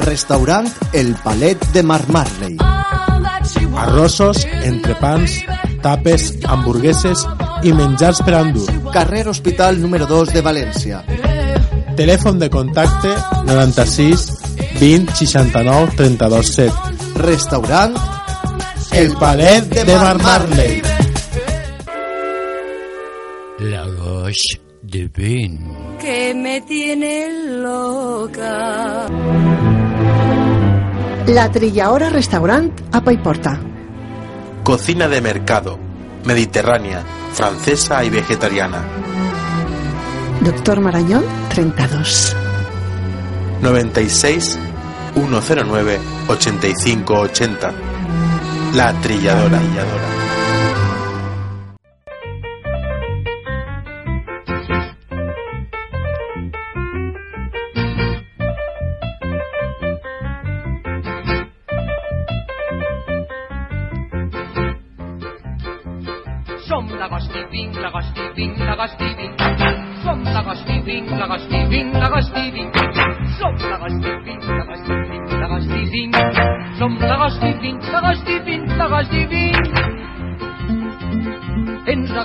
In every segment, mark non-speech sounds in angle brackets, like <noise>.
Restaurant El Palet de Marmarley. Arrossos, entrepans, tapes, hamburgueses i menjars per endur. Carrer Hospital número 2 de València. Telèfon de contacte 96 20 69 32 7. Restaurant El Palet de Marmarley. La gauche de vin. que me tiene loca. La Trilladora Restaurant a Paiporta. Cocina de mercado, mediterránea, francesa y vegetariana. Doctor Marañón, 32. 96 109 85 80. La Trilladora.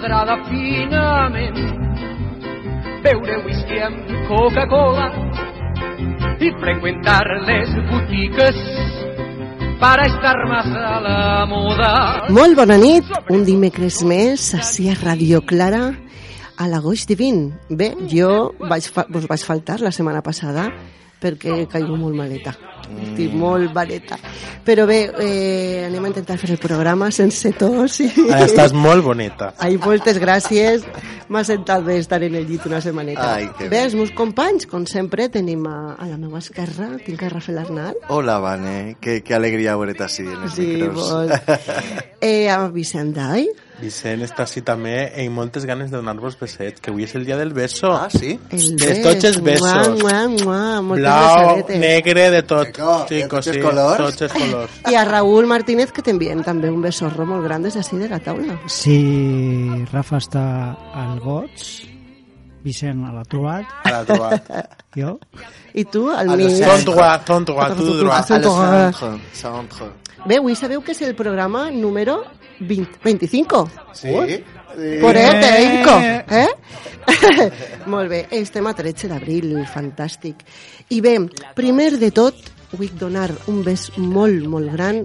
Ens agrada finament beure whisky amb Coca-Cola i freqüentar les botiques para estar más a la moda. Molt bona nit, un dimecres més, així a Radio Clara, a l'agost divin. Bé, jo vaig vos vaig faltar la setmana passada perquè caigo molt maleta. Estic molt maleta. Però bé, eh, anem a intentar fer el programa sense tos. I... Ara estàs molt boneta. Ai, moltes gràcies. M'ha sentat bé estar en el llit una setmaneta. Ai, que bé, els meus companys, com sempre, tenim a, a la meva esquerra, tinc a Rafael Arnal. Hola, Vane. Qué, qué alegría verte así en els Sí, micros. molt. <laughs> Eh, a Vicent Dai. Vicent està així també amb moltes ganes de donar-vos besets, que avui és el dia del beso. Ah, sí? El De bes. tots els besos. Mua, mua, mua, Blau, besadetes. negre, de tot. Chico, de tots els sí, colors. Tots els colors. I a Raúl Martínez, que t'enviem també un besorro molt gran des d'ací de la taula. Si Rafa està al goig, Vicent a la trobat, Ara trobat. <laughs> jo, I tu, al A mig... los Tontua, tontua, tu droit. A centre. Bé, avui sabeu que és el programa número 20, 25. Sí? sí. Por eh, teico, <laughs> eh? Molt bé, estem a 13 d'abril, fantàstic. I bé, primer de tot, vull donar un bes molt, molt gran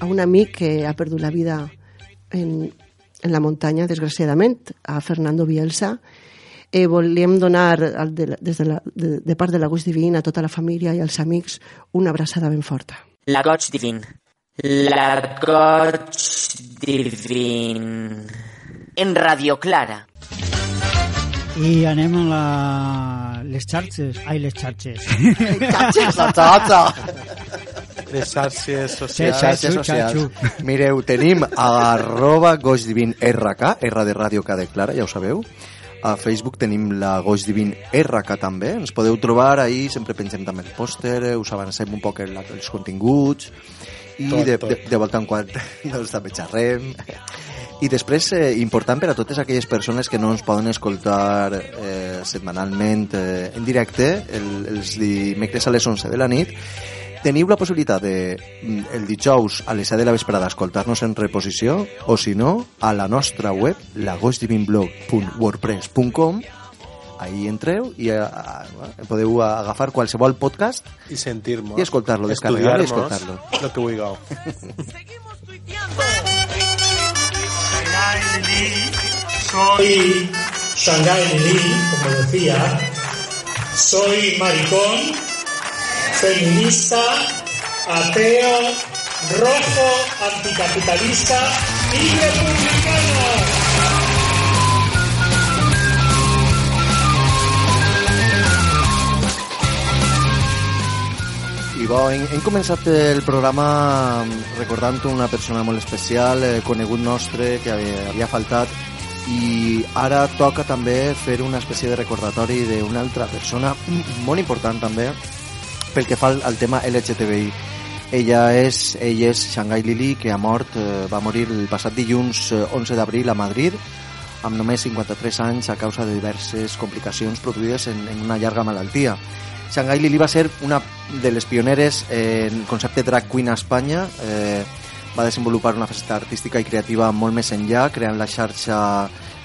a un amic que ha perdut la vida en, en la muntanya, desgraciadament, a Fernando Bielsa. Eh, volíem donar al de, la- des de, la, de, de part de la Gust Divina a tota la família i als amics una abraçada ben forta. La goig divin. La goig divin. En Radio Clara. i anem a la... les xarxes, ai, les xarxes. La xatxa. Les xarxes socials. Xarxes socials. Mireu, tenim a arroba Goix Divin RK, R de Ràdio K de Clara, ja ho sabeu. A Facebook tenim la Goix Divin RK també. Ens podeu trobar ahí, sempre pengem també el pòster, us avancem un poc el, els continguts i Tot, de, tot. de, de volta en quant doncs, també xerrem. I després, eh, important per a totes aquelles persones que no ens poden escoltar eh, setmanalment eh, en directe, el, els dimecres a les 11 de la nit, teniu la possibilitat de mm, el dijous a les 7 de la vesprada escoltar-nos en reposició o si no, a la nostra web lagosdivinblog.wordpress.com ahí entreu i a, a, podeu agafar qualsevol podcast I sentir-nos. I escoltar-lo, descarregar-lo i escoltar-lo. Lo que vulgueu. Soy Shanghai Lili, como decía. Soy maricón, feminista, ateo, rojo, anticapitalista y republicano. I bo, hem, hem començat el programa recordant una persona molt especial, eh, conegut nostre, que havia, havia faltat, i ara toca també fer una espècie de recordatori d'una altra persona molt important també pel que fa al, tema LGTBI. Ella és, ell és Shanghai Lili, que ha mort, eh, va morir el passat dilluns eh, 11 d'abril a Madrid, amb només 53 anys a causa de diverses complicacions produïdes en, en una llarga malaltia. Shanghai Lili va ser una de les pioneres en concepte drag queen a Espanya. Eh, va desenvolupar una faceta artística i creativa molt més enllà, creant la xarxa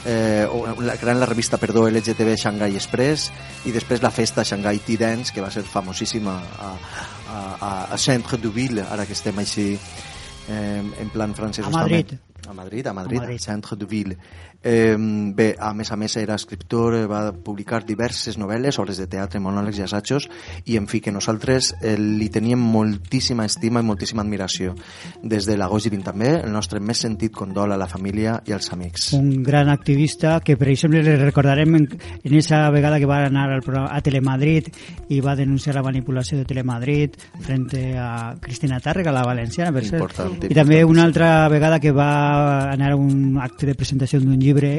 eh, o la, creant la revista perdó, LGTB Shanghai Express i després la festa Shanghai Tea Dance que va ser famosíssima a, a, a, a Centre-du-Ville ara que estem així eh, en plan francès A Madrid. a Madrid, a Madrid, A Madrid. a Centre-du-Ville eh, bé, a més a més era escriptor eh, va publicar diverses novel·les obres de teatre, monòlegs i assajos i en fi que nosaltres eh, li teníem moltíssima estima i moltíssima admiració. Des de l'agost i 20 també el nostre més sentit condol a la família i als amics. Un gran activista que per exemple le recordarem en, en esa vegada que va anar al programa, a Telemadrid i va denunciar la manipulació de Telemadrid frente a Cristina Tàrrega, la valenciana per cert. Important, i també una altra vegada que va anar a un acte de presentació d'un llibre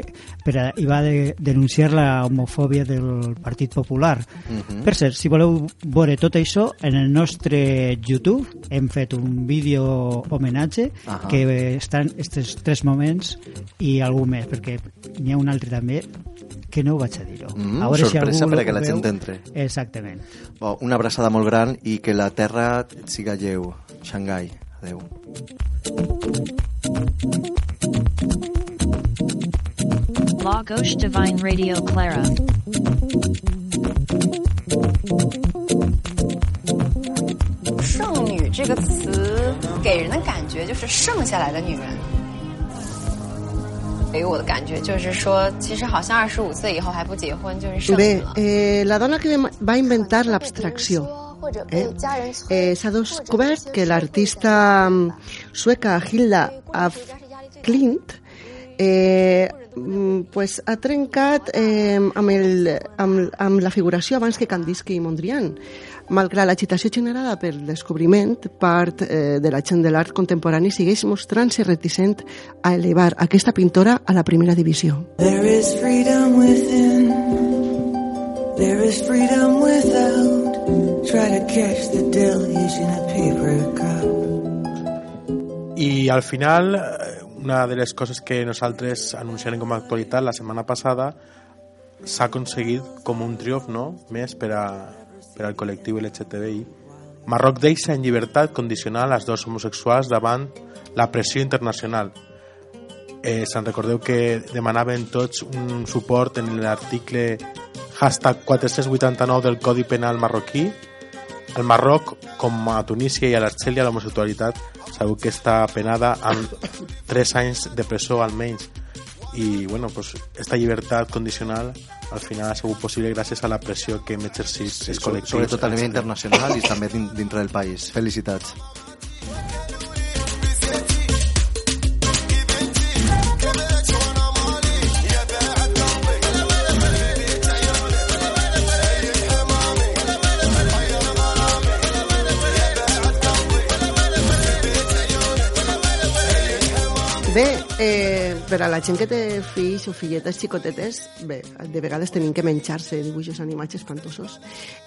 per a, i va de, denunciar la homofòbia del Partit Popular Mhm. per cert, si voleu veure tot això en el nostre YouTube hem fet un vídeo homenatge Ahà. que estan estos tres moments i algú més, perquè n'hi ha un altre també que no ho vaig a dir-ho. Mm, A veure si sorpresa algú perquè la veu. gent entre. Exactament. Bo, una abraçada molt gran i que la terra siga lleu Xangai, adeu Lagos Divine Radio Clara. 剩女这个词给人的感觉就是剩下来的女人，给我的感觉就是说，其实好像二十五岁以后还不结婚就是剩女 Bé, 了。 eh, la dona que va inventar l'abstracció eh, eh, s'ha descobert que l'artista mm, sueca Hilda af Klint eh, mm, pues ha trencat eh, amb, el, amb, amb la figuració abans que Kandinsky i Mondrian. Malgrat l'agitació generada pel descobriment, part eh, de la gent de l'art contemporani segueix mostrant-se reticent a elevar aquesta pintora a la primera divisió. There is freedom within. There is freedom without. Try to catch the deluge in a paper cup. I al final, eh, una de les coses que nosaltres anunciarem com a actualitat la setmana passada s'ha aconseguit com un triomf no? més per, a, per al col·lectiu LGTBI. Marroc deixa en llibertat condicional als dos homosexuals davant la pressió internacional. Eh, Se'n recordeu que demanaven tots un suport en l'article hashtag 489 del Codi Penal marroquí. Al Marroc, com a Tunísia i a l'Argèlia, l'homosexualitat sabeu que està penada amb 3 anys de presó almenys. I, bueno, pues, esta llibertat condicional al final ha sigut possible gràcies a la pressió que hem exercit sí, els col·lectius. sobretot a nivell internacional i també din- dintre del país felicitats per a la gent que té fills o filletes xicotetes, bé, de vegades tenim que menjar-se dibuixos animats espantosos.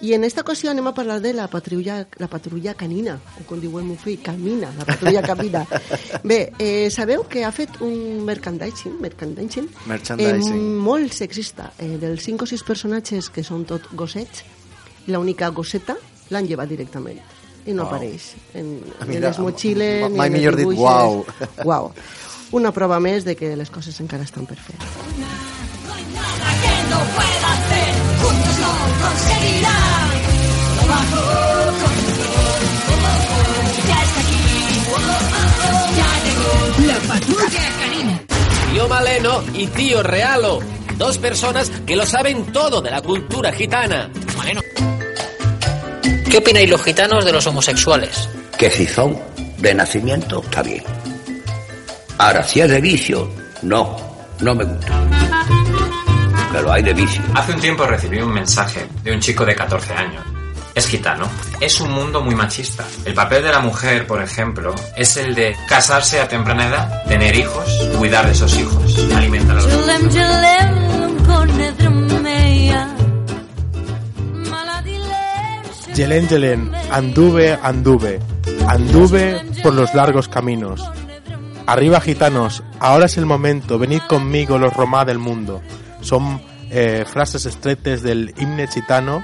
I en esta ocasió anem a parlar de la patrulla, la patrulla canina, o com diu el meu fill, camina, la patrulla <laughs> camina. Bé, eh, sabeu que ha fet un merchandising, merchandising, Merchandising. Eh, molt sexista. Eh, dels 5 o 6 personatges que són tot gossets, l'única gosseta l'han llevat directament i no Uau. apareix en, en les motxilles mai millor dit, uau. Uau. <laughs> Una prova més de que les coses encara estan per fer. Juntos lo conseguirán. Bajo control. Ya está aquí. Ya llegó la patrulla canina. Tío Maleno y tío Realo. Dos personas que lo saben todo de la cultura gitana. Maleno. ¿Qué opináis los gitanos de los homosexuales? Que si son de nacimiento, está bien. Ahora, si es de vicio, no, no me gusta. Pero hay de vicio. Hace un tiempo recibí un mensaje de un chico de 14 años. Es gitano. Es un mundo muy machista. El papel de la mujer, por ejemplo, es el de casarse a temprana edad, tener hijos, cuidar de esos hijos, alimentar a los. Yelen Yelen, anduve, anduve, anduve por los largos caminos. Arriba gitanos, ahora es el momento, venid conmigo los romá del mundo. Son eh, frases estretes del himne gitano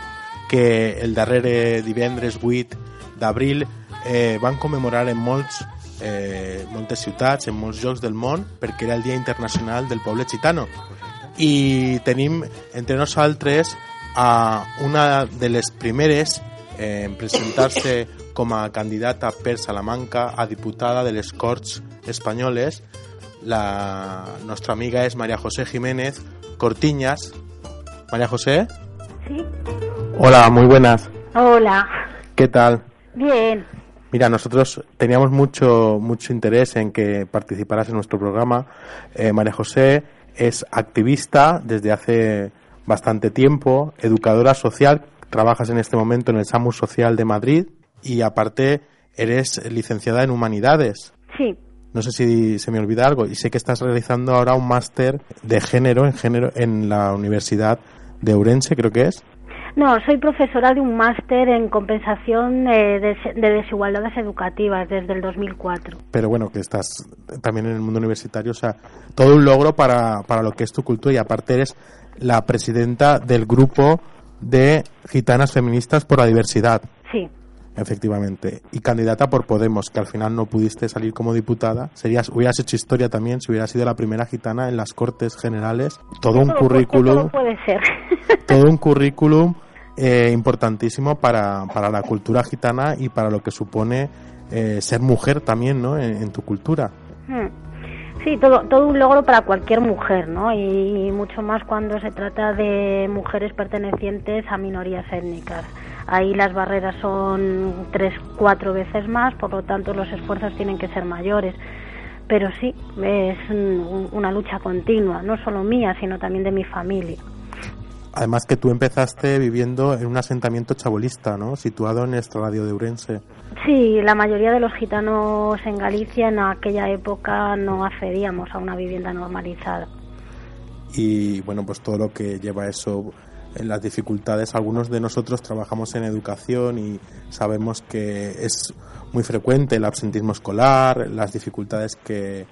que el darrere divendres 8 d'abril eh, van commemorar en molts eh, moltes ciutats, en molts llocs del món, perquè era el Dia Internacional del Poble Gitano. I tenim entre nosaltres a una de les primeres eh, en presentar-se <coughs> com a candidata per Salamanca a diputada de les Corts Espanyoles. La nostra amiga és María José Jiménez Cortiñas. María José. Sí. Hola, muy buenas. Hola. ¿Qué tal? Bien. Mira, nosotros teníamos mucho, mucho interés en que participaras en nuestro programa. Eh, María José es activista desde hace bastante tiempo, educadora social, trabajas en este momento en el SAMUS Social de Madrid y aparte eres licenciada en Humanidades. Sí. No sé si se me olvida algo y sé que estás realizando ahora un máster de género en género en la Universidad de Ourense, creo que es. No, soy profesora de un máster en compensación eh, de, de desigualdades educativas desde el 2004. Pero bueno, que estás también en el mundo universitario, o sea, todo un logro para, para lo que es tu cultura y aparte eres la presidenta del grupo de gitanas feministas por la diversidad. Sí. Efectivamente. Y candidata por Podemos, que al final no pudiste salir como diputada. Serías, hubieras hecho historia también si hubieras sido la primera gitana en las Cortes Generales. Todo un currículum. todo puede ser. <laughs> todo un currículum eh, importantísimo para, para la cultura gitana y para lo que supone eh, ser mujer también, ¿no? En, en tu cultura. Mm. Sí, todo, todo un logro para cualquier mujer, ¿no? Y, mucho más cuando se trata de mujeres pertenecientes a minorías étnicas. Ahí las barreras son tres, cuatro veces más, por lo tanto los esfuerzos tienen que ser mayores. Pero sí, es un- una lucha continua, no solo mía, sino también de mi familia. Además que tú empezaste viviendo en un asentamiento chabolista, ¿no? Situado en el radio de Urense. Sí, la mayoría de los gitanos en Galicia en aquella época no accedíamos a una vivienda normalizada. y bueno pues todo lo que lleva eso en las dificultades. Algunos de nosotros trabajamos en educación y sabemos que es muy frecuente el absentismo escolar las dificultades que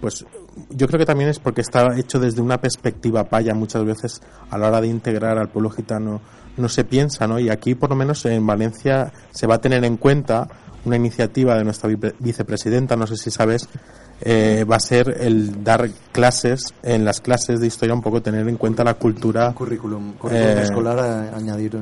pues yo creo que también es porque está hecho desde una perspectiva paya muchas veces a la hora de integrar al pueblo gitano no se piensa no y aquí por lo menos en Valencia se va a tener en cuenta una iniciativa de nuestra vice- vicepresidenta no sé si sabes eh, va a ser el dar clases en las clases de historia un poco tener en cuenta la cultura currículum, currículum eh, escolar a- añadir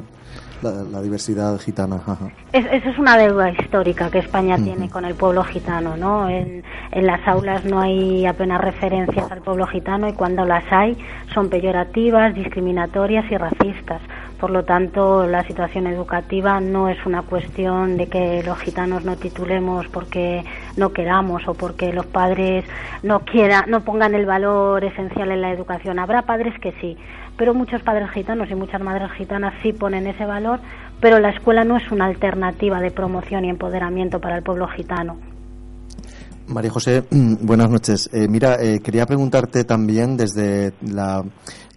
la, la diversidad gitana. ajá. Es, esa es una deuda histórica que España tiene con el pueblo gitano, ¿no? En, en las aulas no hay apenas referencias al pueblo gitano y cuando las hay son peyorativas, discriminatorias y racistas. Por lo tanto, la situación educativa no es una cuestión de que los gitanos no titulemos porque no queramos o porque los padres no quieran, no pongan el valor esencial en la educación. Habrá padres que sí, pero muchos padres gitanos y muchas madres gitanas sí ponen ese valor, pero la escuela no es una alternativa de promoción y empoderamiento para el pueblo gitano. María José, buenas noches. Eh, mira, eh, quería preguntarte también desde la,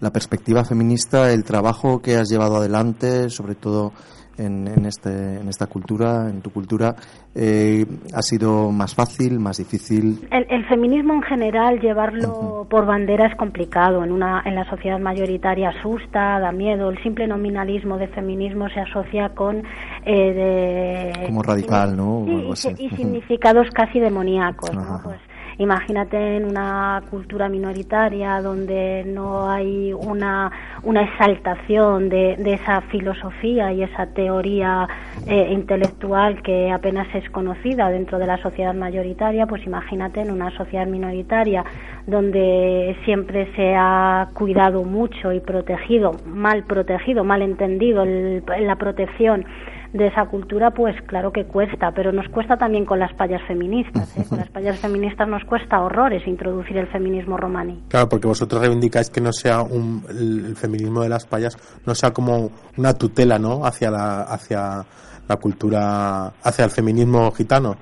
la perspectiva feminista el trabajo que has llevado adelante, sobre todo en, en, este, en esta cultura, en tu cultura, eh, ha sido más fácil, más difícil. El, el feminismo en general, llevarlo por bandera es complicado. En, una, en la sociedad mayoritaria asusta, da miedo. El simple nominalismo de feminismo se asocia con. Eh, de, Como radical, ¿no? O Sí, algo y, así. y significados casi demoníacos. Pues, imagínate en una cultura minoritaria donde no hay una, una exaltación de, de esa filosofía y esa teoría eh, intelectual que apenas es conocida dentro de la sociedad mayoritaria, pues imagínate en una sociedad minoritaria donde siempre se ha cuidado mucho y protegido, mal protegido, mal entendido el- la protección de esa cultura, pues claro que cuesta, pero nos cuesta también con las payas feministas. ¿eh? Con <laughs> las payas feministas nos cuesta horrores introducir el feminismo romaní. Claro, porque vosotros reivindicáis que no sea un, el, el feminismo de las payas, no sea como una tutela, ¿no? Hacia la, hacia la cultura, hacia el feminismo gitano.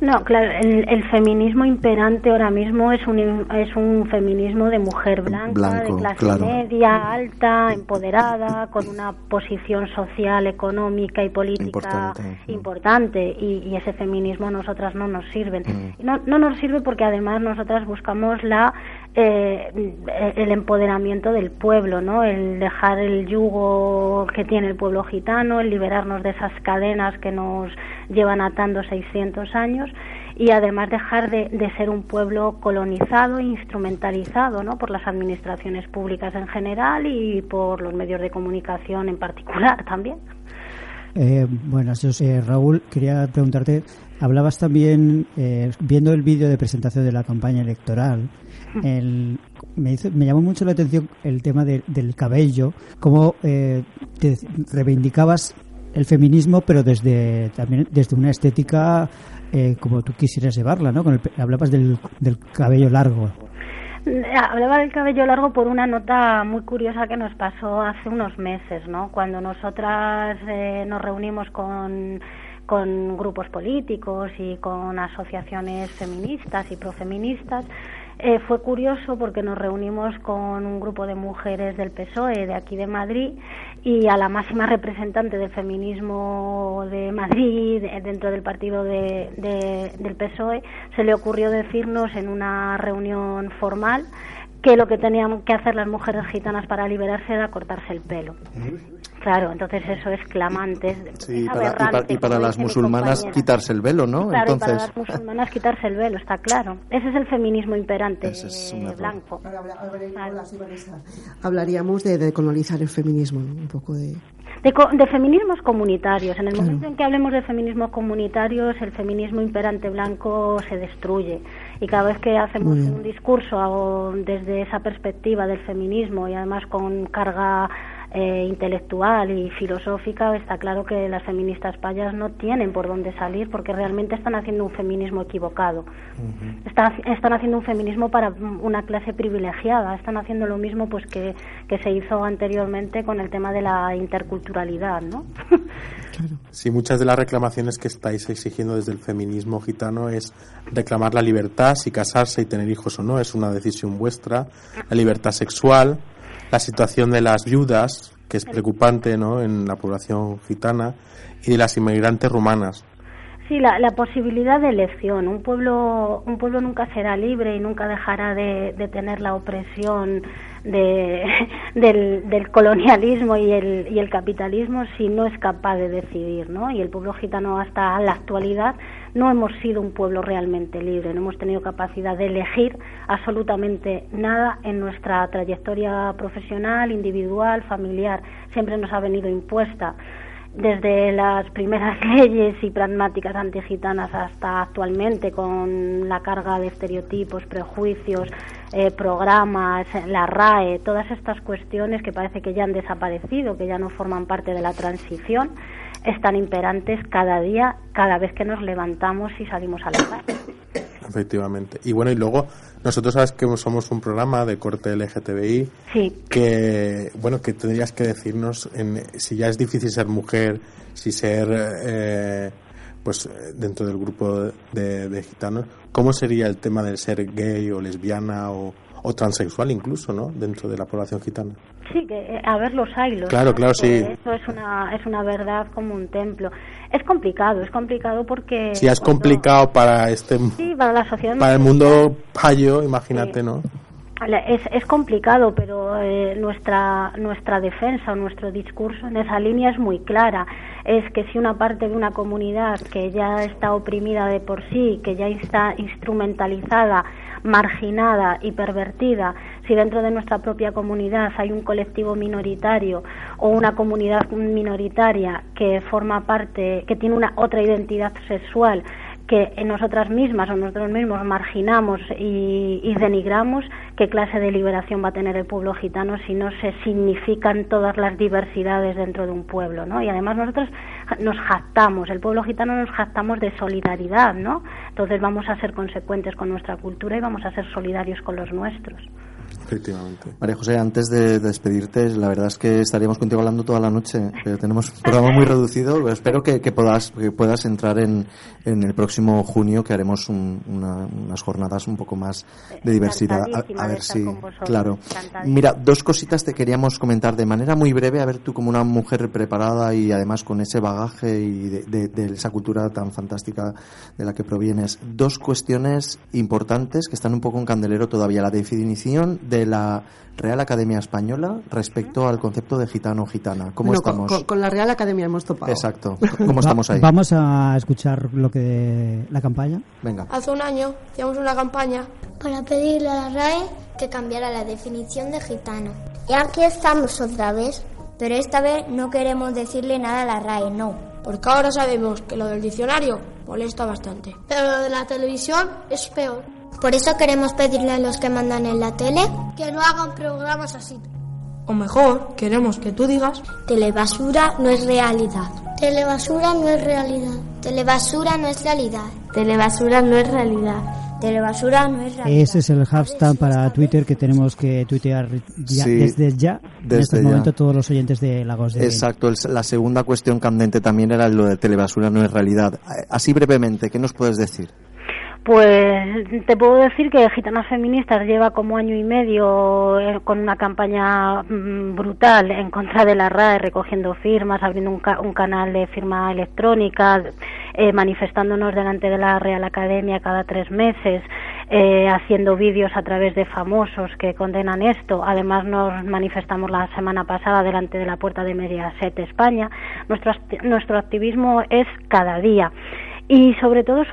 No, claro, el, el feminismo imperante ahora mismo es un, es un feminismo de mujer blanca, Blanco, de clase claro. media, alta, empoderada, con una posición social, económica y política Importante. importante. Y, y ese feminismo a nosotras no nos sirven. Mm. No, no nos sirve porque además nosotras buscamos la eh, el empoderamiento del pueblo, ¿no? El dejar el yugo que tiene el pueblo gitano, el liberarnos de esas cadenas que nos llevan atando 600 años y además dejar de, ser un pueblo colonizado e instrumentalizado, ¿no? Por las administraciones públicas en general y por los medios de comunicación en particular también. Eh, buenas, Raúl. Quería preguntarte, hablabas también, eh, viendo el vídeo de presentación de la campaña electoral, el- me, hizo- me llamó mucho la atención el tema de- del cabello, cómo eh, te reivindicabas el feminismo, pero desde también desde una estética eh, como tú quisieras llevarla, ¿no? Con el hablabas del, del cabello largo. Hablaba del cabello largo por una nota muy curiosa que nos pasó hace unos meses, ¿no? Cuando nosotras eh, nos reunimos con, con grupos políticos y con asociaciones feministas y profeministas, eh, fue curioso porque nos reunimos con un grupo de mujeres del PSOE de aquí de Madrid y a la máxima representante del feminismo de Madrid de- dentro del partido de- de- del PSOE se le ocurrió decirnos en una reunión formal que lo que tenían que hacer las mujeres gitanas para liberarse era cortarse el pelo. Claro, entonces eso es clamante. Sí, y es para, y para- y las musulmanas quitarse el velo, ¿no? Claro, y para Entonces, las musulmanas quitarse el velo, está claro. Ese es el feminismo imperante eh, blanco. Hablaríamos de decolonizar el feminismo, ¿no? un poco de... De, co- de feminismos comunitarios. En el Claro. momento en que hablemos de feminismos comunitarios, el feminismo imperante blanco se destruye. Y cada vez que hacemos un discurso desde esa perspectiva del feminismo y además con carga eh, intelectual y filosófica, está claro que las feministas payas no tienen por dónde salir porque realmente están haciendo un feminismo equivocado. Están, están haciendo un feminismo para una clase privilegiada. Están haciendo lo mismo pues que, que se hizo anteriormente con el tema de la interculturalidad, ¿no? <laughs> Sí, muchas de las reclamaciones que estáis exigiendo desde el feminismo gitano es reclamar la libertad, si casarse y tener hijos o no, es una decisión vuestra, la libertad sexual, la situación de las viudas, que es preocupante ¿no? en la población gitana, y de las inmigrantes rumanas. Sí, la, la posibilidad de elección. Un pueblo, un pueblo nunca será libre y nunca dejará de, de tener la opresión de, <laughs> del, del colonialismo y el, y el capitalismo si no es capaz de decidir, ¿no? Y el pueblo gitano hasta la actualidad no hemos sido un pueblo realmente libre, no hemos tenido capacidad de elegir absolutamente nada en nuestra trayectoria profesional, individual, familiar. Siempre nos ha venido impuesta desde las primeras <laughs> leyes y pragmáticas antigitanas hasta actualmente con la carga de estereotipos, prejuicios, eh, programas, la RAE, todas estas cuestiones que parece que ya han desaparecido, que ya no forman parte de la transición, están imperantes cada día, cada vez que nos levantamos y salimos a la calle. Efectivamente. Y bueno, y luego nosotros sabes que somos un programa de corte LGTBI Sí. que, bueno, que tendrías que decirnos en, si ya es difícil ser mujer, si ser, eh, pues dentro del grupo de, de gitanos, ¿cómo sería el tema de ser gay o lesbiana o, o transexual incluso, ¿no? Dentro de la población gitana. Sí, que eh, a ver los hilos. Claro, ¿no? claro, sí. Eso es una, es una verdad como un templo. Es complicado, es complicado porque... Si es cuando- complicado para este, Sí, para la sociedad para el mundo payo, imagínate, ¿no? Es, es complicado, pero eh, nuestra, nuestra defensa o nuestro discurso en esa línea es muy clara. Es que si una parte de una comunidad que ya está oprimida de por sí, que ya está instrumentalizada, marginada y pervertida, si dentro de nuestra propia comunidad hay un colectivo minoritario o una comunidad minoritaria que forma parte, que tiene una otra identidad sexual, que nosotras mismas o nosotros mismos marginamos y, y denigramos, ¿qué clase de liberación va a tener el pueblo gitano si no se significan todas las diversidades dentro de un pueblo? ¿no? Y además nosotros nos jactamos, el pueblo gitano nos jactamos de solidaridad, ¿no? Entonces vamos a ser consecuentes con nuestra cultura y vamos a ser solidarios con los nuestros. Efectivamente. María José, antes de despedirte, la verdad es que estaríamos contigo hablando toda la noche, pero tenemos un programa muy reducido. Espero que, que puedas, que puedas entrar en, en el próximo junio, que haremos un- una- unas jornadas un poco más de diversidad. A, ver si, claro. Mira, dos cositas te queríamos comentar de manera muy breve, a ver tú como una mujer preparada y además con ese bagaje y de, de- de esa cultura tan fantástica de la que provienes. Dos cuestiones importantes que están un poco en candelero todavía. La definición de la Real Academia Española respecto al concepto de gitano o gitana. ¿Cómo No, estamos? Con, con la Real Academia hemos topado. Exacto. <laughs> ¿Cómo estamos ahí? Vamos a escuchar lo que la campaña. Venga. Hace un año hicimos una campaña para pedirle a la RAE que cambiara la definición de gitano. Y aquí estamos otra vez. Pero esta vez no queremos decirle nada a la RAE, no. Porque ahora sabemos que lo del diccionario molesta bastante. Pero lo de la televisión es peor. Por eso queremos pedirle a los que mandan en la tele que no hagan programas así. O mejor, queremos que tú digas... Telebasura no es realidad. Telebasura no es realidad. Telebasura no es realidad. Telebasura no es realidad. Telebasura no es realidad. Ese es el hashtag para Twitter que tenemos que tuitear ya, Sí, desde ya. en desde este ya. momento todos los oyentes de Lagos de Exacto, el- la segunda cuestión candente también era lo de telebasura no es realidad. Eh, Así brevemente, ¿qué nos puedes decir? Pues te puedo decir que Gitanas Feministas lleva como año y medio eh, con una campaña mm, brutal en contra de la RAE, recogiendo firmas, abriendo un, ca- un canal de firma electrónica, eh, manifestándonos delante de la Real Academia cada tres meses, eh, haciendo vídeos a través de famosos que condenan esto. Además nos manifestamos la semana pasada delante de la puerta de Mediaset España. Nuestro, nuestro activismo es cada día y sobre todo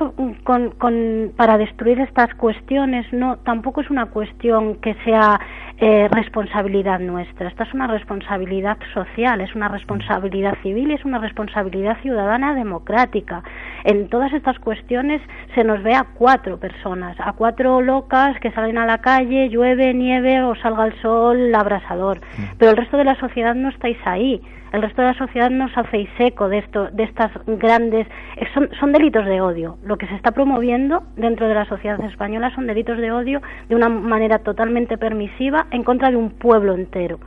con, con- para destruir estas cuestiones no tampoco es una cuestión que sea eh, responsabilidad nuestra. Esta es una responsabilidad social es una responsabilidad civil y es una responsabilidad ciudadana democrática. En todas estas cuestiones se nos ve a cuatro personas a cuatro locas que salen a la calle llueve nieve o salga el sol abrasador. Pero el resto de la sociedad no estáis ahí el resto de la sociedad no os hacéis eco de esto, de estas grandes, eh, son, son delitos de odio. Lo que se está promoviendo dentro de la sociedad española son delitos de odio de una manera totalmente permisiva en contra de un pueblo entero.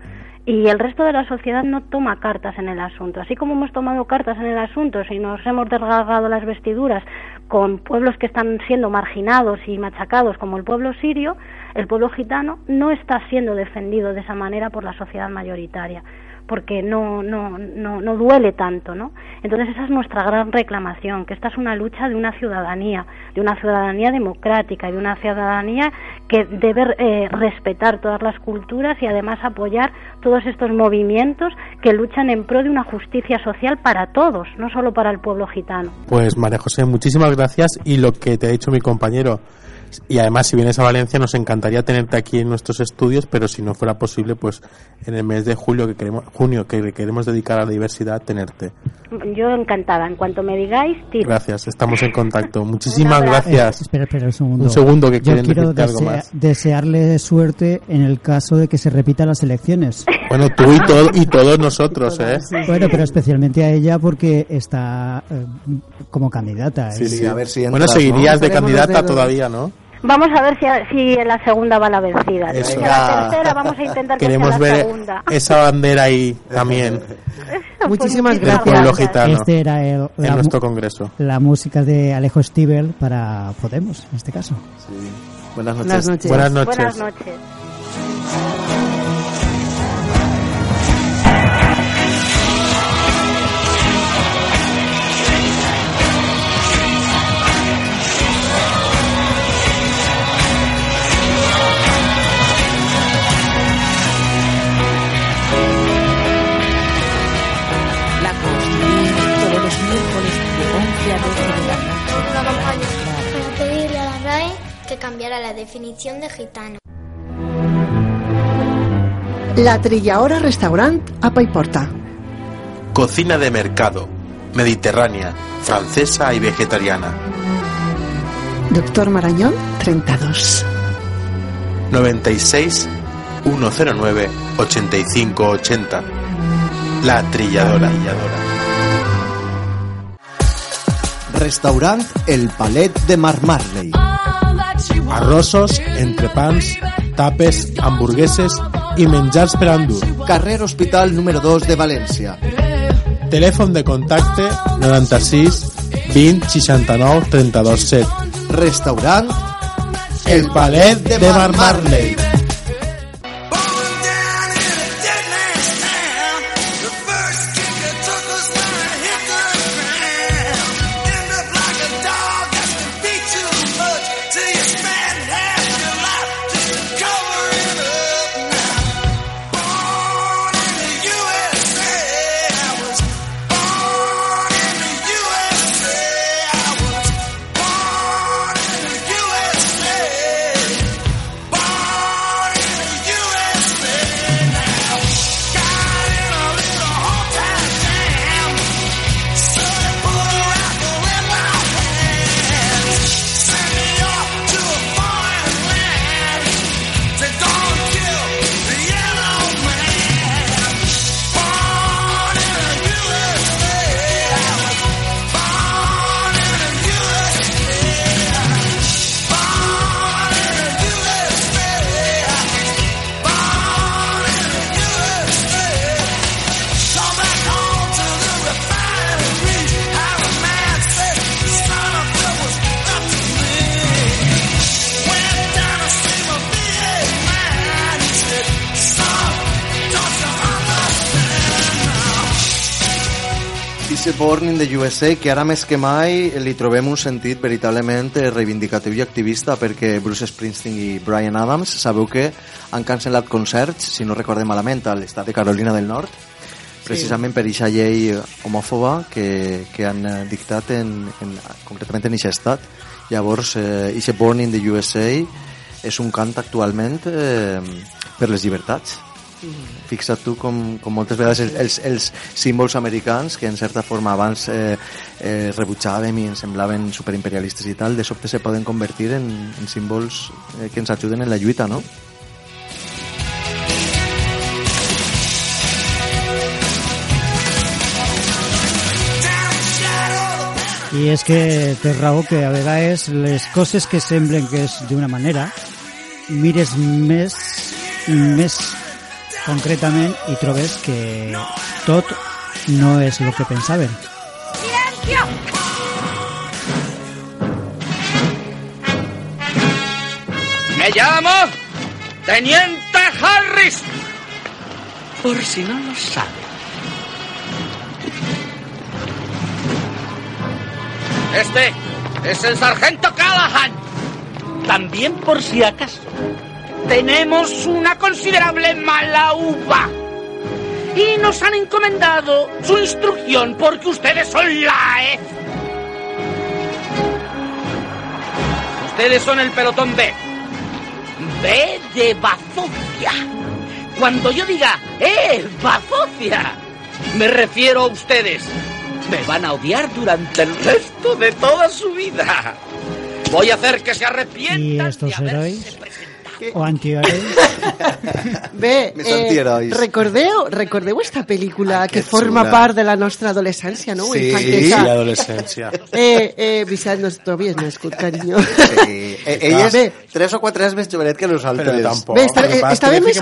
Y el resto de la sociedad no toma cartas en el asunto. Así como hemos tomado cartas en el asunto, si nos hemos desgarrado las vestiduras con pueblos que están siendo marginados y machacados como el pueblo sirio, el pueblo gitano no está siendo defendido de esa manera por la sociedad mayoritaria porque no, no, no, no duele tanto, ¿no? Entonces esa es nuestra gran reclamación, que esta es una lucha de una ciudadanía, de una ciudadanía democrática de una ciudadanía que debe eh, respetar todas las culturas y además apoyar todos estos movimientos que luchan en pro de una justicia social para todos, no solo para el pueblo gitano. Pues María José, muchísimas gracias y lo que te ha dicho mi compañero. Y además, si vienes a Valencia, nos encantaría tenerte aquí en nuestros estudios, pero si no fuera posible, pues en el mes de julio que queremos, junio que queremos dedicar a la diversidad, tenerte. Yo encantada, en cuanto me digáis. Gracias, estamos en contacto. <laughs> Muchísimas Eh, gracias. espera, espera un segundo. Un segundo que Yo quieren quiero decirte algo desea- más. desearle suerte en el caso de que se repitan las elecciones. <laughs> Bueno, tú y, todo, y todos nosotros, ¿eh? Bueno, pero especialmente a ella porque está eh, como candidata. Sí, Y- sí. Bueno, seguirías de candidata todavía, ¿no? Vamos a ver si, si en la segunda va la vencida. Eso. Si en la tercera vamos a intentar que Queremos sea la ver segunda. esa bandera ahí también. <laughs> Muchísimas Del pueblo gitano. Este era el, en la, nuestro mu- congreso. la música de Alejo Stivel para Podemos, en este caso. Buenas noches. Buenas noches. Buenas noches. Buenas noches. Cambiara la definición de gitano. La Trilladora Restaurant a Paiporta. Cocina de mercado, mediterránea, francesa y vegetariana. Doctor Marañón, 32. 96 109 85 80. La Trilladora. Restaurant El Palet de Mar Marley. Arrosos, entrepans, tapes, hamburgueses i menjars per endur. Carrer Hospital número 2 de València. Telèfon de contacte 96 20 69 32 7. Restaurant El Palet de Mar Marley. Ixe Born in the USA, que ara més que mai li trobem un sentit veritablement reivindicatiu i activista perquè Bruce Springsteen i Brian Adams sabeu que han cancel·lat concerts, si no recordem malament, a l'estat de Carolina del Nord, precisament per eixa llei homòfoba que, que han eh, dictat en, en, concretament en eixa estat. Llavors, eh, eixe Born in the USA és un cant actualment eh, per les llibertats. Fixa't tu com, com moltes vegades els, els, els símbols americans que en certa forma abans eh, eh, rebutjàvem i ens semblaven superimperialistes i tal, de sobte se poden convertir en, en símbols eh, que ens ajuden en la lluita, no? I és que té raó que a vegades les coses que semblen que és d'una manera mires més més concretament i trobes que tot no és el que pensaven. ¡Silencio! Me llamo Teniente Harris. Por si no lo sabe. Este es el sargento Callahan. También por si acaso. Tenemos una considerable mala uva. Y nos han encomendado su instrucción porque ustedes son la E. Ustedes son el pelotón B. B de bazofia. Cuando yo diga, ¡eh, bazofia! Me refiero a ustedes. Me van a odiar durante el resto de toda su vida. Voy a hacer que se arrepientan estos de haberse herois o antiherois <laughs> Bé, Més eh, recordeu, recordeu esta pel·lícula que que forma xula. part de la nostra adolescència, no? Sí, Infantesa. l'adolescència. Eh, eh, Vicent, no tu havies nascut, carinyo. Sí. Eh, ell és Bé, tres o quatre anys més jovenet que nosaltres. Però tampoc. Bé, està- que que estàvem es-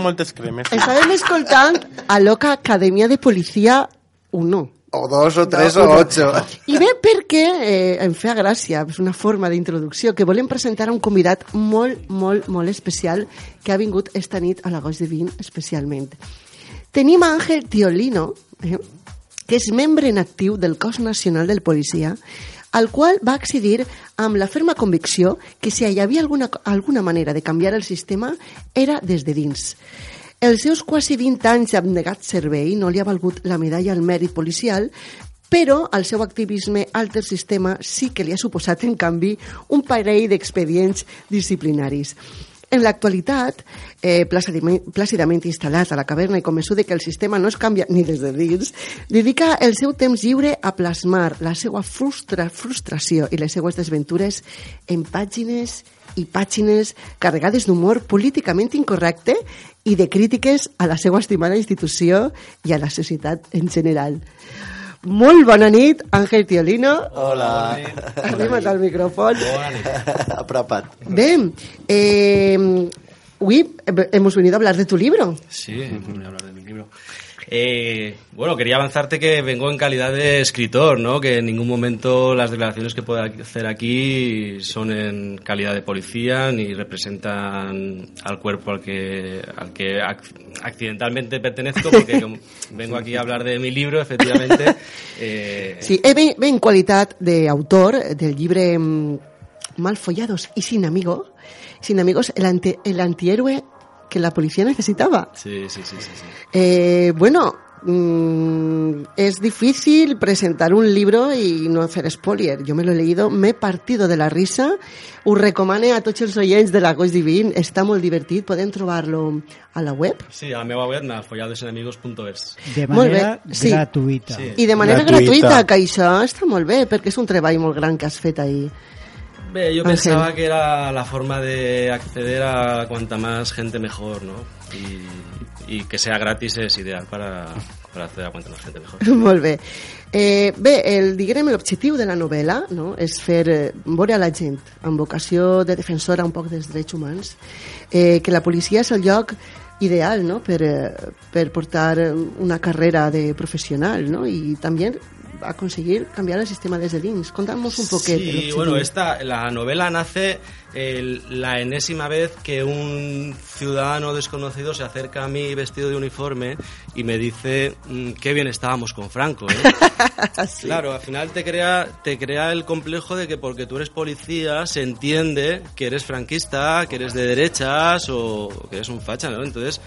estàvem escoltant a Loca Acadèmia de Policia 1. O dos, o tres, No, o no. ocho. I bé perquè eh, em feia gràcia, és una forma d'introducció, que volem presentar un convidat molt, molt, molt especial que ha vingut esta nit a l'agost de 20 especialment. Tenim a Àngel Tiolino, eh, que és membre en actiu del cos nacional del policia, al qual va accedir amb la ferma convicció que si hi havia alguna, alguna manera de canviar el sistema era des de dins. Els seus quasi 20 anys d'abnegat servei no li ha valgut la medalla al mèrit policial, però el seu activisme alter sistema sí que li ha suposat, en canvi, un parell d'expedients disciplinaris. En l'actualitat, eh, plàcidament, instal·lat a la caverna i convençut que el sistema no es canvia ni des de dins, dedica el seu temps lliure a plasmar la seva frustra, frustració i les seues desventures en pàgines i pàgines carregades d'humor políticament incorrecte i de crítiques a la seva estimada institució i a la societat en general. Molt bona nit, Àngel Tiolino. Hola. Arriba't al micròfon. <laughs> Apropa't. Bé, eh, Uy, hemos venido a hablar de tu libro. Sí, voy a hablar de mi libro. Eh, bueno, quería avanzarte que vengo en calidad de escritor, ¿no? Que en ningún momento las declaraciones que pueda hacer aquí son en calidad de policía ni representan al cuerpo al que, al que ac- accidentalmente pertenezco, porque <laughs> vengo aquí a hablar de mi libro, efectivamente. <laughs> eh, Sí, ve, ve en qualitat d'autor del llibre mm, Mal follados y sin amigo, sin amigos, el, anti- el antihéroe que la policía necesitaba. Sí, sí, sí, sí. sí. Eh, bueno, mm, es difícil presentar un libro y no hacer spoiler. Yo me lo he leído, me he partido de la risa. Ho recomane a tots els oients de l'Agost Divin. Està molt divertit. Podem trobar-lo a la web. Sí, a la meva web, folladosenemigos.es. De manera sí. gratuïta. I de manera gratuïta, que això està molt bé, perquè és un treball molt gran que has fet ahir. Bé, yo Ángel. pensaba que era la forma de acceder a cuanta más gente mejor, ¿no? Y, y que sea gratis es ideal para, para acceder a cuanta más gente mejor. <laughs> Molt bé. Eh, bé, el, diguem, l'objectiu de la novel·la no, és fer eh, veure a la gent amb vocació de defensora un poc dels drets humans eh, que la policia és el lloc ideal no, per, eh, per portar una carrera de professional no, i també aconseguir canviar el sistema des de dins. Contamos un poquet. Sí, bueno, esta, la novela nace el- la enésima vez que un ciudadano desconocido se acerca a mí vestido de uniforme y me dice "Mm, qué bien estábamos con Franco. ¿eh?". <laughs> Claro, al final te crea, te crea el complejo de que porque tú eres policía se entiende que eres franquista, que eres de derechas o que eres un facha, ¿no? Entonces,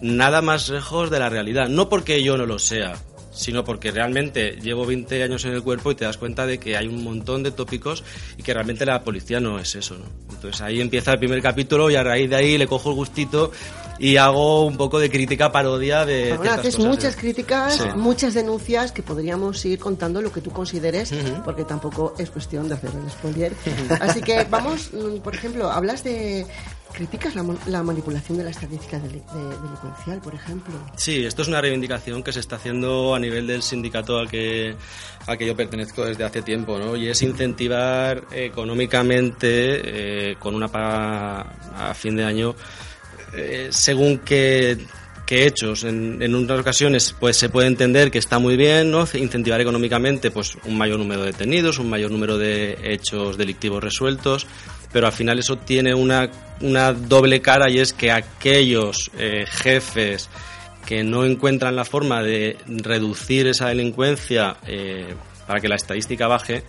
nada más lejos de la realidad. No porque yo no lo sea, sino porque realmente llevo 20 años en el cuerpo y te das cuenta de que hay un montón de tópicos y que realmente la policía no es eso, ¿no? Entonces ahí empieza el primer capítulo y a raíz de ahí le cojo el gustito y hago un poco de crítica parodia de ciertas haces cosas, muchas críticas, Sí. muchas denuncias que podríamos ir contando lo que tú consideres, porque tampoco es cuestión de hacer el spoiler. Así que vamos, mm, por ejemplo, hablas de... ¿Criticas la, la manipulación de la estadística deli- de- delincuencial, por ejemplo? Sí, esto es una reivindicación que se está haciendo a nivel del sindicato al que, al que yo pertenezco desde hace tiempo, ¿no? Y es incentivar económicamente, eh, con una paga a fin de año, eh, según qué, qué hechos. En, en unas ocasiones pues se puede entender que está muy bien, ¿no? Incentivar económicamente pues un mayor número de detenidos, un mayor número de hechos delictivos resueltos, pero al final eso tiene una, una doble cara y es que aquellos eh, jefes que no encuentran la forma de reducir esa delincuencia eh, para que la estadística baje,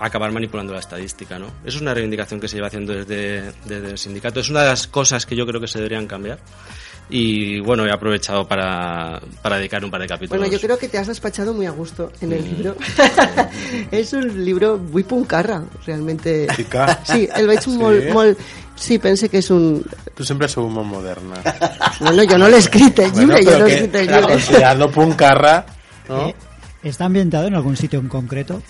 acabar manipulando la estadística, ¿no? Eso es una reivindicación que se lleva haciendo desde, desde el sindicato. Es una de las cosas que yo creo que se deberían cambiar. Y bueno, he aprovechado para, para dedicar un par de capítulos. Bueno, yo creo que te has despachado muy a gusto en el Mm. libro. <laughs> es un libro muy puncarra, realmente. Pica? Sí, el veig <laughs> Sí? molt, molt... Sí, pense que és un... Tú siempre has sido muy moderna. Bueno, jo no l'he escrit el Bueno, llibre, jo no he que escrit llibre. considerando puncarra, ¿no? Eh, ¿Está ambientado en algún sitio en concreto?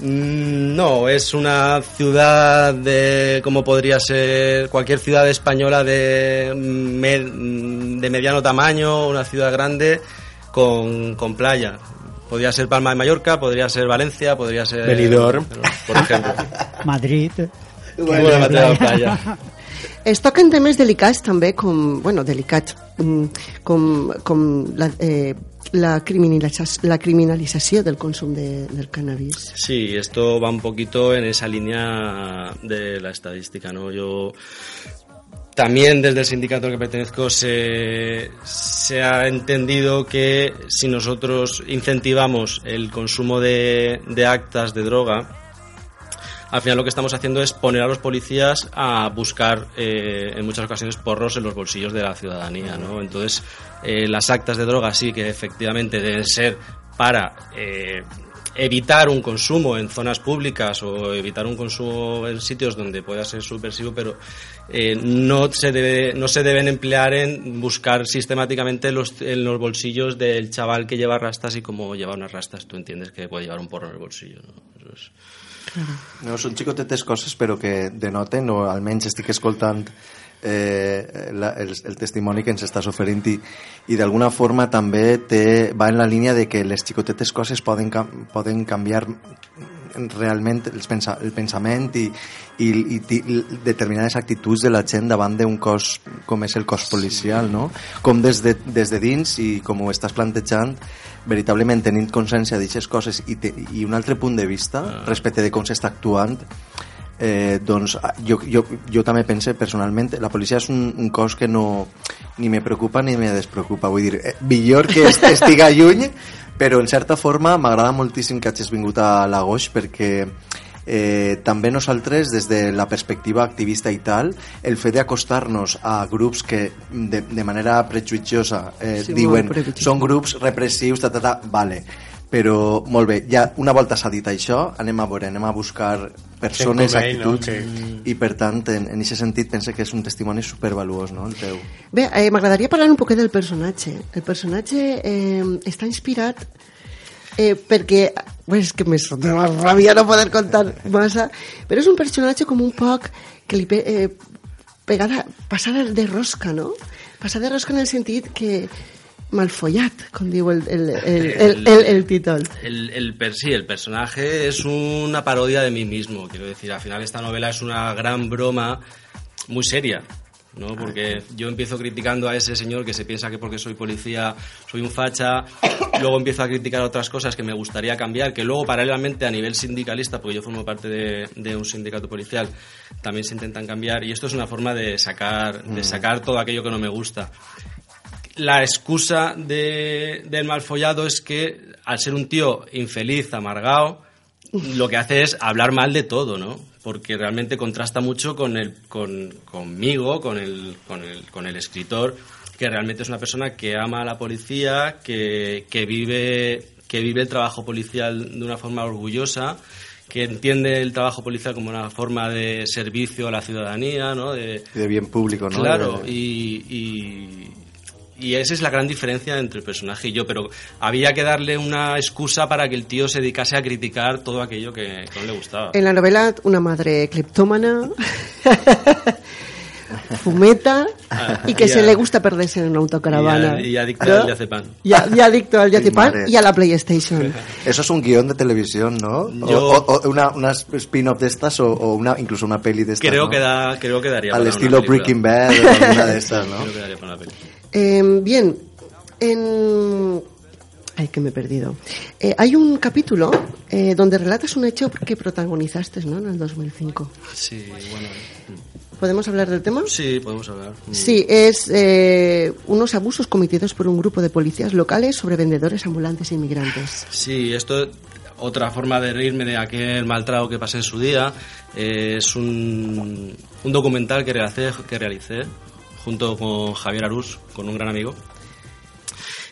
Mm, No, es una ciudad de, como podría ser cualquier ciudad española de, me- de mediano tamaño, una ciudad grande con, con playa. Podría ser Palma de Mallorca, podría ser Valencia, podría ser... Benidorm. Por ejemplo. <laughs> Madrid. Bueno, Mateo, playa. <laughs> Es toquen temes delicats també com, bueno, delicats, mm, com, com la, eh, la, la del consum de, del cannabis. Sí, esto va un poquito en esa línea de la estadística, ¿no? Yo también desde el sindicato al que pertenezco se, se ha entendido que si nosotros incentivamos el consumo de, de actas de droga, al final lo que estamos haciendo es poner a los policías a buscar eh, en muchas ocasiones porros en los bolsillos de la ciudadanía, ¿no? Entonces, eh, las actas de droga sí que efectivamente deben ser para eh, evitar un consumo en zonas públicas o evitar un consumo en sitios donde pueda ser subversivo, pero eh, no, se debe, no se deben emplear en buscar sistemáticamente los, en los bolsillos del chaval que lleva rastas y como lleva unas rastas tú entiendes que puede llevar un porro en el bolsillo. ¿no? Eso es- No, són xicotetes coses, però que denoten, o almenys estic escoltant eh, la, el, el testimoni que ens estàs oferint i, i d'alguna forma també té, va en la línia de que les xicotetes coses poden, poden canviar realment els pensa, el pensament i, i, i, i determinades actituds de la gent davant d'un cos com és el cos policial, no? Com des de, des de dins i com ho estàs plantejant, veritablement tenint consciència d'aquestes coses i, te, i un altre punt de vista respecte de com s'està actuant, eh, doncs ah, jo, jo, jo també pense personalment la policia és un, un cos que no ni me preocupa ni me despreocupa. Vull dir, eh, millor que est <laughs> estiga lluny però en certa forma m'agrada moltíssim que hagis vingut a l'Agoix perquè eh, també nosaltres des de la perspectiva activista i tal el fet d'acostar-nos a grups que de, de manera prejuiciosa eh, Sí, diuen són grups repressius ta, ta, ta, vale però molt bé, ja una volta s'ha dit això anem a veure, anem a buscar persones, ell, no? actituds Que- i per tant en, en aquest sentit pense que és un testimoni supervaluós no, el teu Bé, eh, m'agradaria parlar un poquet del personatge. El personatge eh, està inspirat eh, perquè... És que me surt una ràbia no poder contar massa, però és un personatge com un poc que li pe, eh, pegada, passada de rosca, no? Passada de rosca en el sentit que malfollat, com diu el, el, el, el, el, el títol. El, el per sí, el personaje es una parodia de mí mismo. Quiero decir, al final esta novela es una gran broma muy seria. ¿No? Porque yo empiezo criticando a ese señor que se piensa que porque soy policía soy un facha, <coughs> luego empiezo a criticar otras cosas que me gustaría cambiar, que luego paralelamente a nivel sindicalista, porque yo formo parte de, de un sindicato policial, también se intentan cambiar y esto es una forma de sacar, de Mm. sacar todo aquello que no me gusta la excusa de, del malfollado es que al ser un tío infeliz, amargado, lo que hace es hablar mal de todo, ¿no? Porque realmente contrasta mucho con el, con, conmigo, con el, con, el, con el escritor, que realmente es una persona que ama a la policía, que, que, vive, que vive el trabajo policial de una forma orgullosa, que entiende el trabajo policial como una forma de servicio a la ciudadanía, ¿no? De, de bien público ¿no? Claro, De- y, y, esa es la gran diferencia entre el personaje y yo, pero había que darle una excusa para que el tío se dedicase a criticar todo aquello que, que no le gustaba. En la novela, una madre cleptómana, <laughs> fumeta y que y se a- le gusta perderse en una autocaravana. Y, a- y adicto ¿no? al diazepam. Y, a- y adicto al madre. y a la PlayStation. <laughs> Eso es un guion de televisión, ¿no? O- Yo- O, o una, una spin-off de estas o, o una, incluso una peli de estas, Creo, ¿no? que da, creo que daría Al para estilo una. Breaking Bad o alguna de <laughs> estas, ¿no? Creo que daría para una película. Eh, bien, en... Ay, que me he perdido. Eh, hay un capítulo eh, donde relatas un hecho que protagonizaste ¿no? en el 2005. Sí, bueno. ¿Podemos hablar del tema? Sí, podemos hablar. Sí, es eh, unos abusos cometidos por un grupo de policías locales sobre vendedores ambulantes e inmigrantes. Sí, esto otra forma de reírme de aquel maltrato que pasé en su día. eh, es un, un documental que realicé, que realicé junto con Javier Arús, con un gran amigo.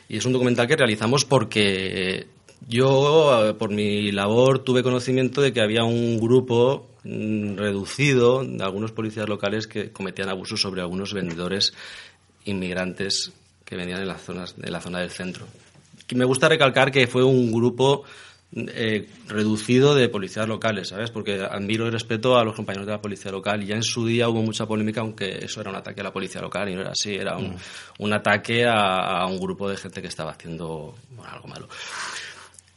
Y es un documental que realizamos porque yo, eh, por mi labor, tuve conocimiento de que había un grupo mm, reducido de algunos policías locales que cometían abusos sobre algunos vendedores inmigrantes que venían en las zonas de la zona del centro. Me gusta recalcar que fue un grupo eh, reducido de policías locales, ¿sabes? Porque admiro y respeto a los compañeros de la policía local. Y ya en su día hubo mucha polémica, aunque eso era un ataque a la policía local y no era así, era un, un ataque a, a un grupo de gente que estaba haciendo bueno, algo malo.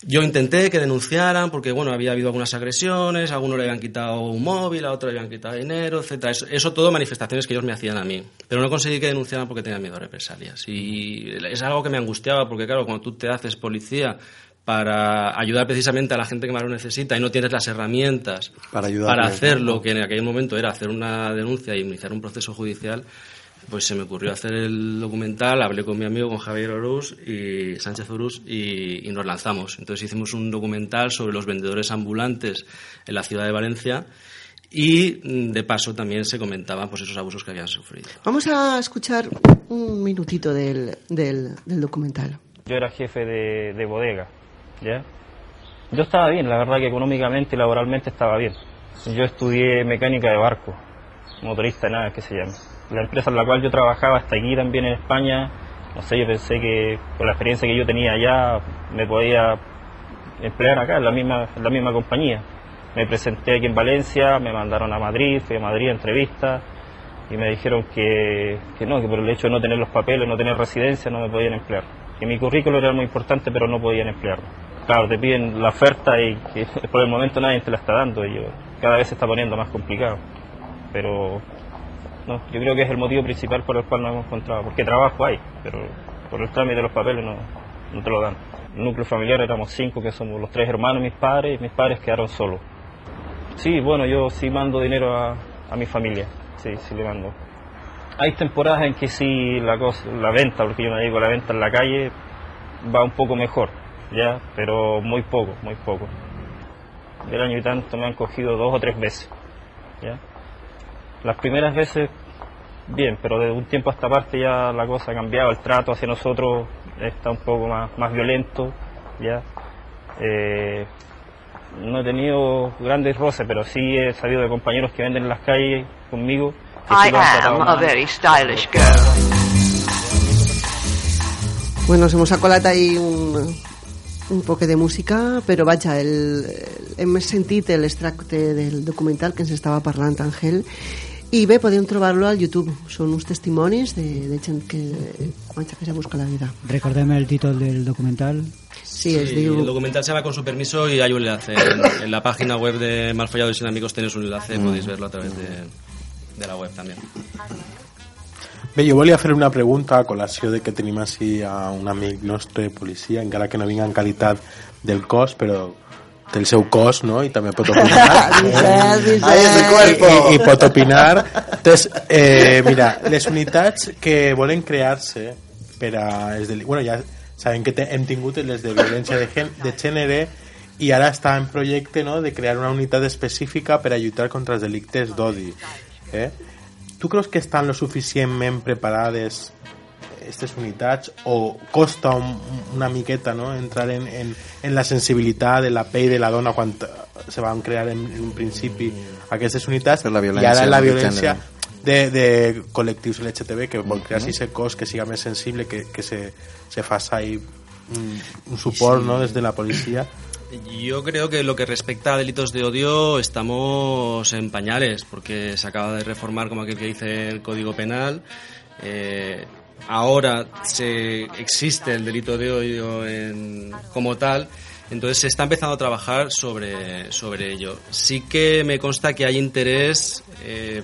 Yo intenté que denunciaran porque bueno había habido algunas agresiones, a alguno le habían quitado un móvil, a otro le habían quitado dinero, etcétera. Eso, eso todo manifestaciones que ellos me hacían a mí, pero no conseguí que denunciaran porque tenían miedo a represalias. Y es algo que me angustiaba porque claro, cuando tú te haces policía para ayudar precisamente a la gente que más lo necesita y no tienes las herramientas Para para hacer lo que en aquel momento era hacer una denuncia y iniciar un proceso judicial, pues se me ocurrió hacer el documental, hablé con mi amigo, con Javier Orús y Sánchez Orús y, y nos lanzamos. Entonces hicimos un documental sobre los vendedores ambulantes en la ciudad de Valencia y mm, de paso también se comentaban pues esos abusos que habían sufrido. Vamos a escuchar un minutito del, del, del documental. Yo era jefe de, de bodega, ¿ya? Yo estaba bien, la verdad que económicamente y laboralmente estaba bien. Yo estudié mecánica de barco, motorista de nada que se llama. La empresa en la cual yo trabajaba hasta aquí también en España, no sé, yo pensé que por la experiencia que yo tenía allá me podía emplear acá, en la misma, en la misma compañía. Me presenté aquí en Valencia, me mandaron a Madrid, fui a Madrid a entrevista y me dijeron que, que no, que por el hecho de no tener los papeles, no tener residencia, no me podían emplear. Que mi currículo era muy importante, pero no podían emplearlo. Claro, te piden la oferta y que <laughs> por el momento nadie te la está dando y cada vez se está poniendo más complicado. Pero no, yo creo que es el motivo principal por el cual no hemos encontrado, porque trabajo hay, pero por el trámite de los papeles no, no te lo dan. El núcleo familiar éramos cinco, que somos los tres hermanos, mis padres, y mis padres quedaron solos. Sí, bueno, yo sí mando dinero a, a mi familia, sí, sí le mando. Hay temporadas en que sí la cosa, la venta, porque yo me a la venta en la calle, va un poco mejor, ya, pero muy poco, muy poco. Del año y tanto me han cogido dos o tres veces, ya. Las primeras veces, bien, pero de un tiempo a esta parte ya la cosa ha cambiado, el trato hacia nosotros está un poco más, más violento, ya. Eh, no he tenido grandes roces, pero sí he sabido de compañeros que venden en las calles conmigo. que I am a very stylish girl. Bueno, se ahí un, un poc de música, però vaja, el, el, hem sentit l'extracte del documental que ens estava parlant Àngel i bé, podem trobar-lo al YouTube. Són uns testimonis de, de gent que, vaja, que se busca la vida. Recordem el títol del documental. Sí, es Sí, diu... El documental se llama Con su permiso y hay un enlace. En, en la página web de Malfollados y sin amigos tenéis un enlace, Mm. podéis verlo a través de, de la web también. Bé, jo volia fer una pregunta a col·lació de que tenim així a un amic nostre policia, encara que no vinga en qualitat del cos, però té el seu cos, no?, i també pot opinar. <laughs> Vicent, Vicent. Ahí es el cuerpo. I, i pot opinar. Entonces, eh, mira, les unitats que volen crear-se per a... Els del... Bueno, ja sabem que te, hem tingut les de violència de, gen, de gènere i ara està en projecte no, de crear una unitat específica per a lluitar contra els delictes d'odi. Eh? Tu creus que estan lo suficientment preparades aquestes unitats o costa un, una miqueta no? entrar en, en, en la sensibilitat de la pell de la dona quan se van crear en, en un principi aquestes unitats la i ara la violència de, de col·lectius LGTB que vol crear aquest cos que siga més sensible que, que se, se faça ahí un, un suport Sí. no? des de la policia Yo creo que lo que respecta a delitos de odio estamos en pañales, porque se acaba de reformar, como aquel que dice, el Código Penal. Eh, ahora se existe el delito de odio en- como tal, entonces se está empezando a trabajar sobre, sobre ello. Sí que me consta que hay interés eh,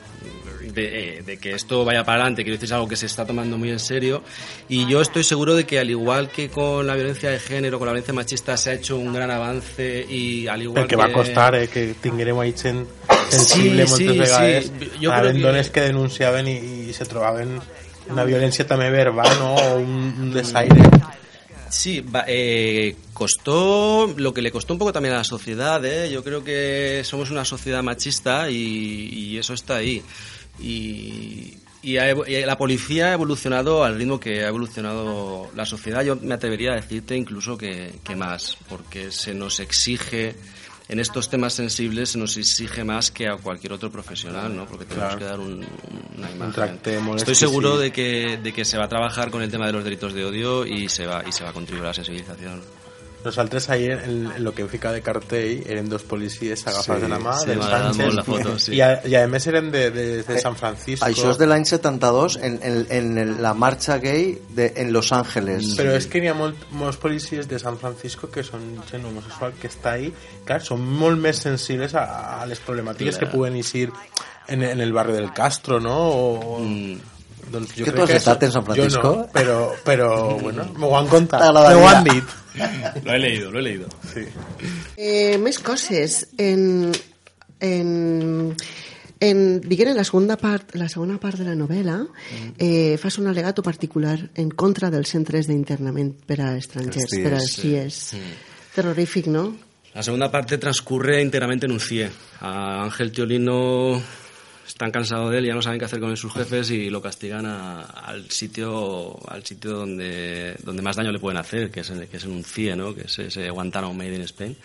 de, eh, de que esto vaya para adelante, quiero decir, es algo que se está tomando muy en serio y yo estoy seguro de que al igual que con la violencia de género, con la violencia machista se ha hecho un gran avance y al igual perquè va costar eh, que tinguérem ahí Sí, sensible sí, sí. Jo Anaven crec que- que denunciaven i, i se trobaven una violència també verbal no? o un, un desaire Sí, eh, costó lo que le costó un poco también a la sociedad. ¿eh? Yo creo que somos una sociedad machista y, y eso está ahí. Y, y ha y la policía ha evolucionado al ritmo que ha evolucionado la sociedad. Yo me atrevería a decirte incluso que, que más, porque se nos exige en estos temas sensibles se nos exige más que a cualquier otro profesional, ¿no? Porque tenemos Claro. que dar un- una imagen. molt Estoy seguro de que, de que se va a trabajar con el tema de los delitos de odio y se va, y se va a contribuir a la sensibilización. Nosaltres ahir en, en lo que hem ficat de cartell eren dos policies agafats Sí, de la mà sí, del m'agrada Sánchez la foto, sí. i, a, i a més eren de, de, de San Francisco Això és de l'any 72 en, en, en el- la marxa gay de, en Los Ángeles. Però és que n'hi ha molt, molts policies de San Francisco que són gent homosexual que està ahí, clar, són molt més sensibles a, a les problemàtiques Clar. que puguen eixir en, en el barri del Castro, no? O, doncs Que tu has estat en San Francisco? Jo no, però, però bueno, m'ho han contat, m'ho han dit. Lo he leído, lo he leído. Sí. Eh, més coses. En, en, en, diguem, en la segona part, la segona part de la novel·la eh, fas un alegato particular en contra dels centres d'internament per a estrangers, Els per a CIEs, CIEs. sí. Terrorífic, no? La segunda parte transcurre íntegramente en un CIE. A Ángel Teolino están cansados de él, ya no saben qué hacer con él sus jefes y lo castigan a- al sitio al sitio donde, donde más daño le pueden hacer, que es, en, que es en un CIE, ¿no? que es ese Guantánamo Made in Spain.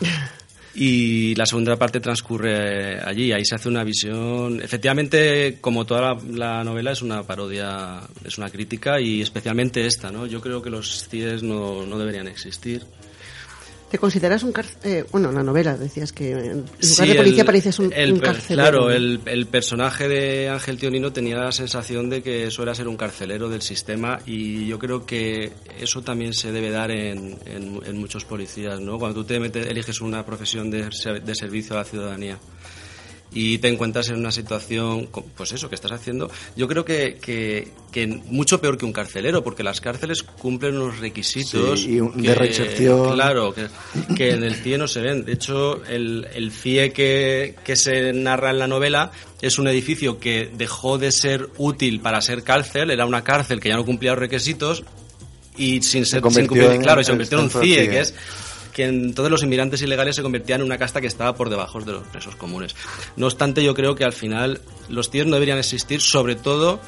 <laughs> Y la segunda parte transcurre allí, ahí se hace una visión. Efectivamente, como toda la, la novela, es una parodia, es una crítica y especialmente esta, ¿no? Yo creo que los CIEs no, no deberían existir ¿Te consideras un? Eh, bueno, en la novela decías que en lugar Sí, de policía el- pareces un, el un per- carcelero. Claro, el, el personaje de Ángel Tionino tenía la sensación de que eso era ser un carcelero del sistema y yo creo que eso también se debe dar en, en- en muchos policías, ¿no? Cuando tú te metes, eliges una profesión de, de servicio a la ciudadanía y te encuentras en una situación, pues eso, que estás haciendo, yo creo que, que, que mucho peor que un carcelero, porque las cárceles cumplen unos requisitos Sí, y un- de reinserción. Claro, que, que en el CIE no se ven. De hecho, el, el CIE que, que se narra en la novela es un edificio que dejó de ser útil para ser cárcel, era una cárcel que ya no cumplía los requisitos y sin ser sin cumplir- en- claro, y se convirtió en un CIE. que es que entonces los inmigrantes ilegales se convertían en una casta que estaba por debajo de los presos comunes. No obstante, yo creo que al final los CIE no deberían existir, sobre todo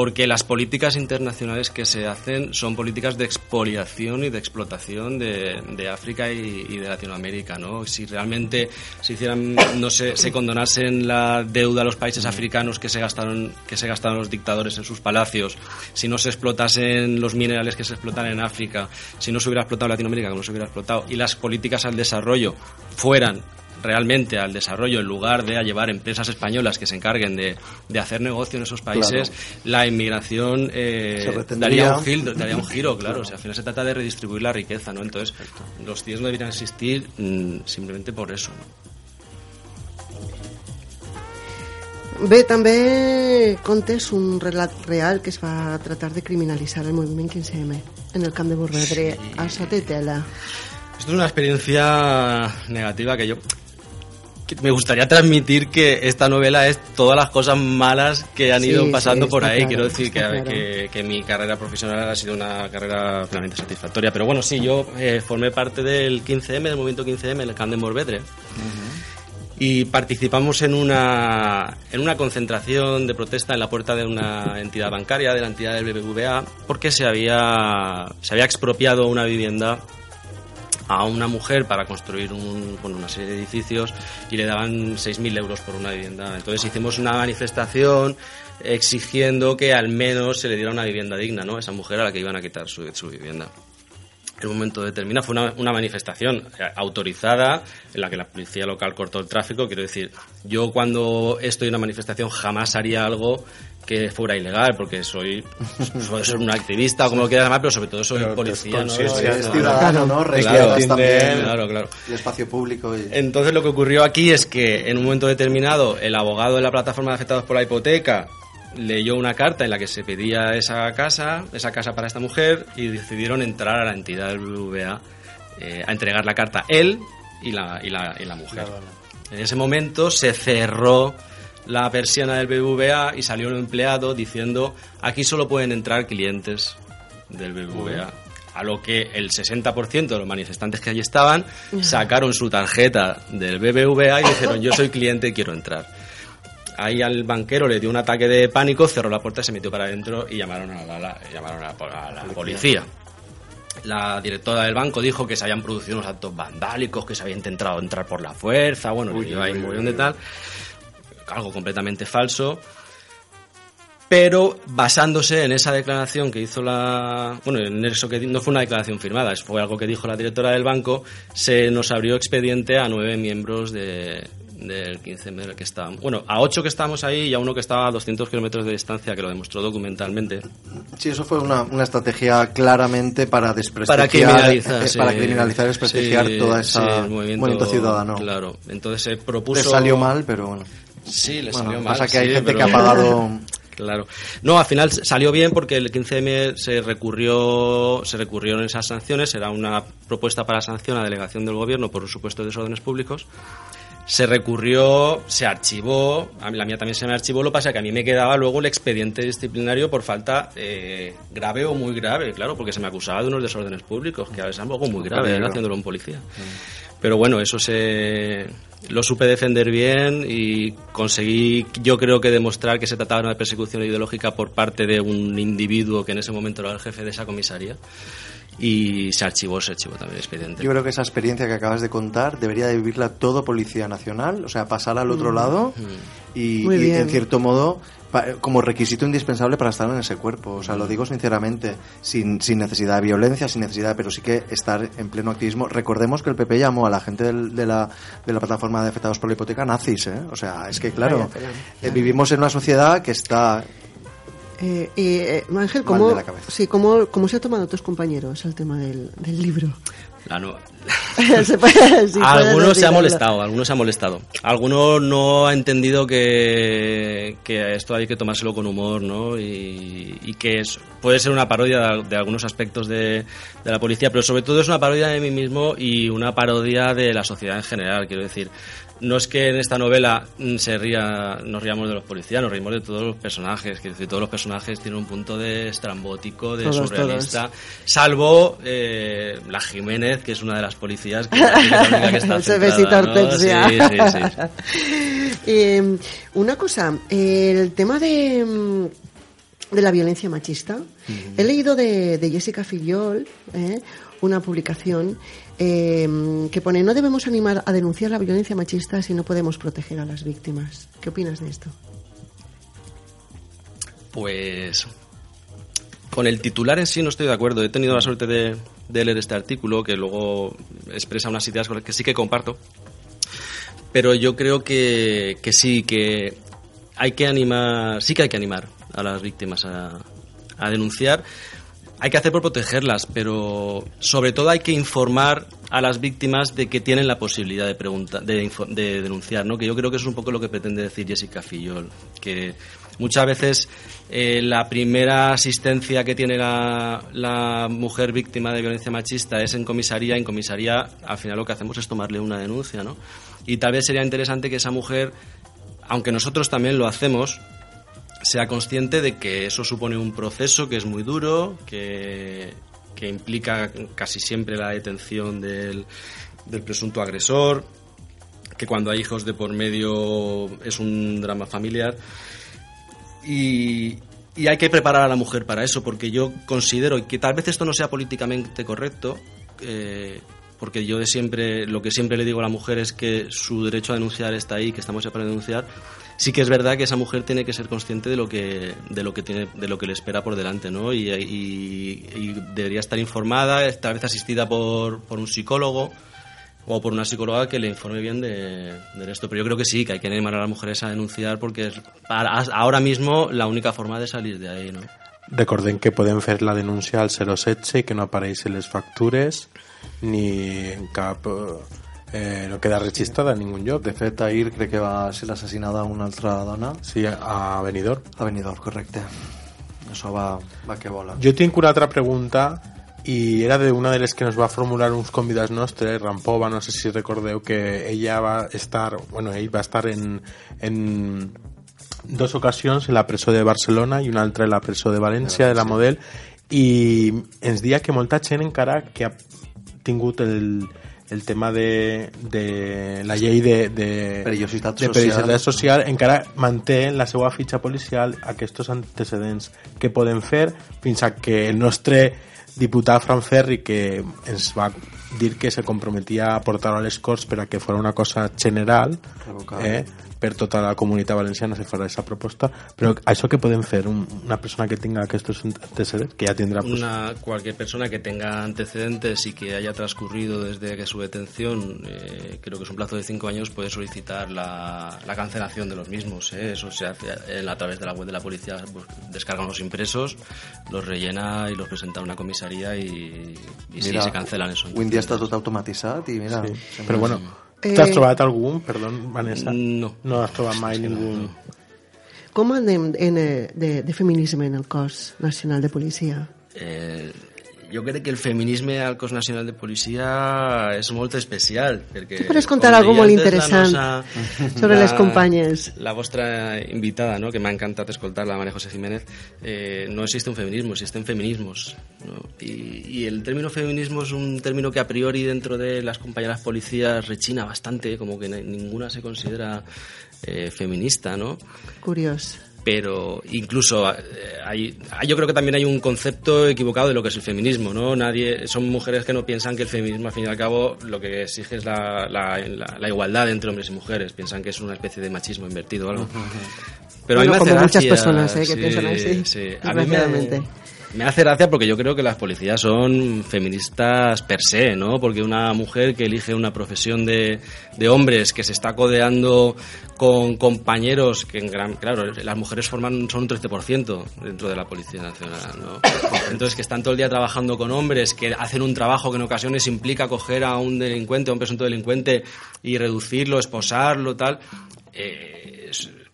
porque las políticas internacionales que se hacen son políticas de expoliación y de explotación de, de África y, y de Latinoamérica, ¿no? Si realmente se hicieran, no se, se condonasen la deuda a los países africanos que se gastaron, que se gastaron los dictadores en sus palacios, si no se explotasen los minerales que se explotan en África, si no se hubiera explotado Latinoamérica como no se hubiera explotado, y las políticas al desarrollo fueran realmente al desarrollo en lugar de a llevar empresas españolas que se encarguen de, de hacer negocio en esos países, la inmigración eh, daría, un giro, daría un giro, claro. O sea, al final se trata de redistribuir la riqueza, ¿no? Entonces, los CIEs no deberían existir mm, simplemente por eso, ¿no? Bé, també contes un relat real que es va tratar de criminalitzar el moviment 15M en el camp de Borredre a Satetela. Esto es una experiencia negativa que yo me gustaría transmitir que esta novela es todas las cosas malas que han Sí, ido sí, pasando por ahí. claro, Quiero decir que, claro. que, que mi carrera profesional ha sido una carrera plenamente satisfactoria. Pero bueno, sí, yo eh, formé parte del 15M, del movimiento 15M, en el Camp de Morvedre. Y participamos en una, en una concentración de protesta en la puerta de una entidad bancaria, de la entidad del BBVA, porque se había, se había expropiado una vivienda a una mujer para construir un, bueno, una serie de edificios y le daban 6.000 euros por una vivienda. Entonces hicimos una manifestación exigiendo que al menos se le diera una vivienda digna ¿no? esa mujer a la que iban a quitar su, su vivienda. En un momento determinado fue una, una manifestación eh, autorizada en la que la policía local cortó el tráfico. Quiero decir, yo cuando estoy en una manifestación jamás haría algo que fuera ilegal, porque soy, soy, un activista, como lo quieras llamar, pero sobre todo soy Pero policía. ¿no? Es ¿no? ciudadano, ¿no? Respetas también claro, claro. el espacio público. Y... Entonces lo que ocurrió aquí es que en un momento determinado el abogado de la plataforma de afectados por la hipoteca leyó una carta en la que se pedía esa casa, esa casa para esta mujer y decidieron entrar a la entidad del BBVA eh, a entregar la carta él y la, y la, y la mujer. En ese momento se cerró la persiana del BBVA y salió un empleado diciendo aquí solo pueden entrar clientes del BBVA. A lo que el 60% de los manifestantes que allí estaban sacaron su tarjeta del BBVA y dijeron yo soy cliente y quiero entrar. Ahí al banquero le dio un ataque de pánico, cerró la puerta, se metió para adentro y llamaron a la, la- llamaron a la- a la policía. La directora del banco dijo que se habían producido unos actos vandálicos, que se había intentado entrar por la fuerza, bueno, uy, un montón de tal. Algo completamente falso. Pero basándose en esa declaración que hizo la. Bueno, en eso que no fue una declaración firmada, fue algo que dijo la directora del banco, se nos abrió expediente a nueve miembros de, del 15 del que estábamos. Bueno, a ocho que estábamos ahí y a uno que estaba a 200 kilómetros de distancia, que lo demostró documentalmente. Sí, eso fue una, una estrategia claramente para desprestigiar, Para criminalizar, eh, sí. para criminalizar y desprestigiar Sí, toda sí, esa el movimiento, ciudadano. Claro, entonces se propuso. Le salió mal, pero bueno. Sí, le Bueno, salió mal. pasa que hay sí, gente pero- que ha pagado <laughs> Claro. No, al final salió bien porque el 15M se recurrió, se recurrieron esas sanciones, era una propuesta para sanción a delegación del gobierno por supuestos desórdenes públicos. Se recurrió, se archivó, a mí la mía también se me archivó, lo que pasa que a mí me quedaba luego el expediente disciplinario por falta eh, grave o muy grave, claro, porque se me acusaba de unos desórdenes públicos, que a veces es algo muy grave. ¿no? haciéndolo un policía. Pero bueno, eso se lo supe defender bien y conseguí, yo creo que demostrar que se trataba de una persecución ideológica por parte de un individuo que en ese momento era el jefe de esa comisaría. Y se archivó, se archivó también el expediente. Yo creo que esa experiencia que acabas de contar debería de vivirla todo Policía Nacional, o sea, pasar al otro Mm. lado y, Muy y, en cierto modo como requisito indispensable para estar en ese cuerpo. O sea, lo digo sinceramente, sin, sin necesidad de violencia, sin necesidad, pero sí que estar en pleno activismo. Recordemos que el PP llamó a la gente del- de, la, de la plataforma de afectados por la hipoteca nazis, ¿eh? O sea, es que claro, eh, vivimos en una sociedad que está Eh, y, eh, Ángel, ¿cómo, sí, ¿cómo, ¿cómo se ha tomado tus compañeros el tema del, del libro? La no- <laughs> Se puede- sí, algunos se ha molestado, algunos se ha molestado. Algunos no ha entendido que, que esto hay que tomárselo con humor, ¿no? Y, y que es, puede ser una parodia de, de algunos aspectos de, de la policía, pero sobre todo es una parodia de mí mismo y una parodia de la sociedad en general, quiero decir. No es que en esta novela mm, se ría, nos riamos de los policías, nos reímos de todos los personajes. Quiero decir, todos los personajes tienen un punto de estrambótico, de Todos, surrealista. Salvo eh, la Jiménez, que es una de las policías que, es la única que está <laughs> Ese centrada, besito ¿no? hortensia. Sí, sí, sí. <laughs> Eh, una cosa, el tema de, mm, de la violencia machista. He leído de, de Jessica Fillol eh, una publicación eh, que pone no debemos animar a denunciar la violencia machista si no podemos proteger a las víctimas. ¿Qué opinas de esto? Pues con el titular en sí no estoy de acuerdo. He tenido la suerte de, de leer este artículo que luego expresa unas ideas con las que sí que comparto. Pero yo creo que, que sí, que hay que animar, sí que hay que animar a las víctimas a, a denunciar. Hay que hacer por protegerlas, pero sobre todo hay que informar a las víctimas de que tienen la posibilidad de preguntar, de, de denunciar, ¿no? Que yo creo que eso es un poco lo que pretende decir Jessica Fillol, que muchas veces eh, la primera asistencia que tiene la, la mujer víctima de violencia machista es en comisaría. En comisaría, al final lo que hacemos es tomarle una denuncia, ¿no? Y tal vez sería interesante que esa mujer, aunque nosotros también lo hacemos, sea consciente de que eso supone un proceso que es muy duro, que, que implica casi siempre la detención del, del presunto agresor, que cuando hay hijos de por medio es un drama familiar. Y, hay que preparar a la mujer para eso, porque yo considero que tal vez esto no sea políticamente correcto, eh, porque yo de siempre, lo que siempre le digo a la mujer es que su derecho a denunciar está ahí, que estamos ya para denunciar. Sí que es verdad que esa mujer tiene que ser consciente de lo que, de lo que tiene, de lo que le espera por delante, ¿no? Y, y- y debería estar informada, tal vez asistida por, por un psicólogo o por una psicóloga que le informe bien de, de esto. Pero yo creo que sí, que hay que animar a las mujeres a denunciar porque es para- ahora mismo la única forma de salir de ahí, ¿no? Recordem que podem fer la denúncia al 016 i que no apareixen les factures ni en cap... Eh, no queda registrada en ningún lloc. De fet, ahir crec que va ser assassinada una altra dona. Sí, a Benidorm. A Benidorm, correcte. Això va, va que vola. Jo tinc una altra pregunta i era d'una de les que nos va formular uns convidats nostres, Rampova, no sé si recordeu que ella va estar, bueno, ell va estar en, en dos ocasions en la presó de Barcelona i una altra en la presó de València, de la Model, i ens dia que molta gent encara que ha tingut el, el tema de, de la llei de, de Perillositat de social. perillositat social encara manté en la seva fitxa policial aquests antecedents que poden fer fins a que el nostre diputat Fran Ferri que ens va dir que se comprometia a portar a les Corts per a que fos una cosa general eh, per tota la comunitat valenciana se farà aquesta proposta però això que podem fer un, una persona que tinga aquests antecedents que ja tindrà pues, Una, cualquier persona que tenga antecedentes y que haya transcurrido desde que su detención, eh, creo que es un plazo de cinco años, puede solicitar la, la cancelación de los mismos. ¿eh? Eso se hace en- a través de la web de la policía. pues, descargan los impresos, los rellena y los presenta a una comisaría y, y sí, se cancelan eso. Avui en dia està tot automatitzat i mira... Sí. Però bueno, Eh, t'has trobat algun, perdó, Vanessa? No. No has trobat mai ningú... Com anem en, eh, de, de feminisme en el cos nacional de policia? Eh, jo crec que el feminisme al cos nacional de policia és molt especial perquè Tu podries contar deia molt la interessant nosa- sobre la- les companyes. la vostra invitada, ¿no? que m'ha encantat escoltar-la, María José Jiménez, eh, no existe un feminismo, existen feminismos. ¿no? Y, y el término feminismo es un término que a priori dentro de las compañeras policías rechina bastante, como que ni- ninguna se considera eh, feminista, ¿no? Curiós. Pero incluso eh, hay, hay- yo creo que también hay un concepto equivocado de lo que es el feminismo, ¿no? Nadie, son mujeres que no piensan que el feminismo, al fin y al cabo, lo que exige es la, la- la- la igualdad entre hombres y mujeres. Piensan que es una especie de machismo invertido o algo. Pero a mí Bueno, me muchas personas, ¿eh? que sí, piensan así. sí. A mí me. Me hace gracia porque yo creo que las policías son feministas per se, ¿no? Porque una mujer que elige una profesión de, de hombres que se está codeando con compañeros que en gran... Claro, las mujeres forman son un 13% dentro de la Policía Nacional, ¿no? Entonces que están todo el día trabajando con hombres que hacen un trabajo que en ocasiones implica coger a un delincuente, a un presunto delincuente y reducirlo, esposarlo, tal... Eh,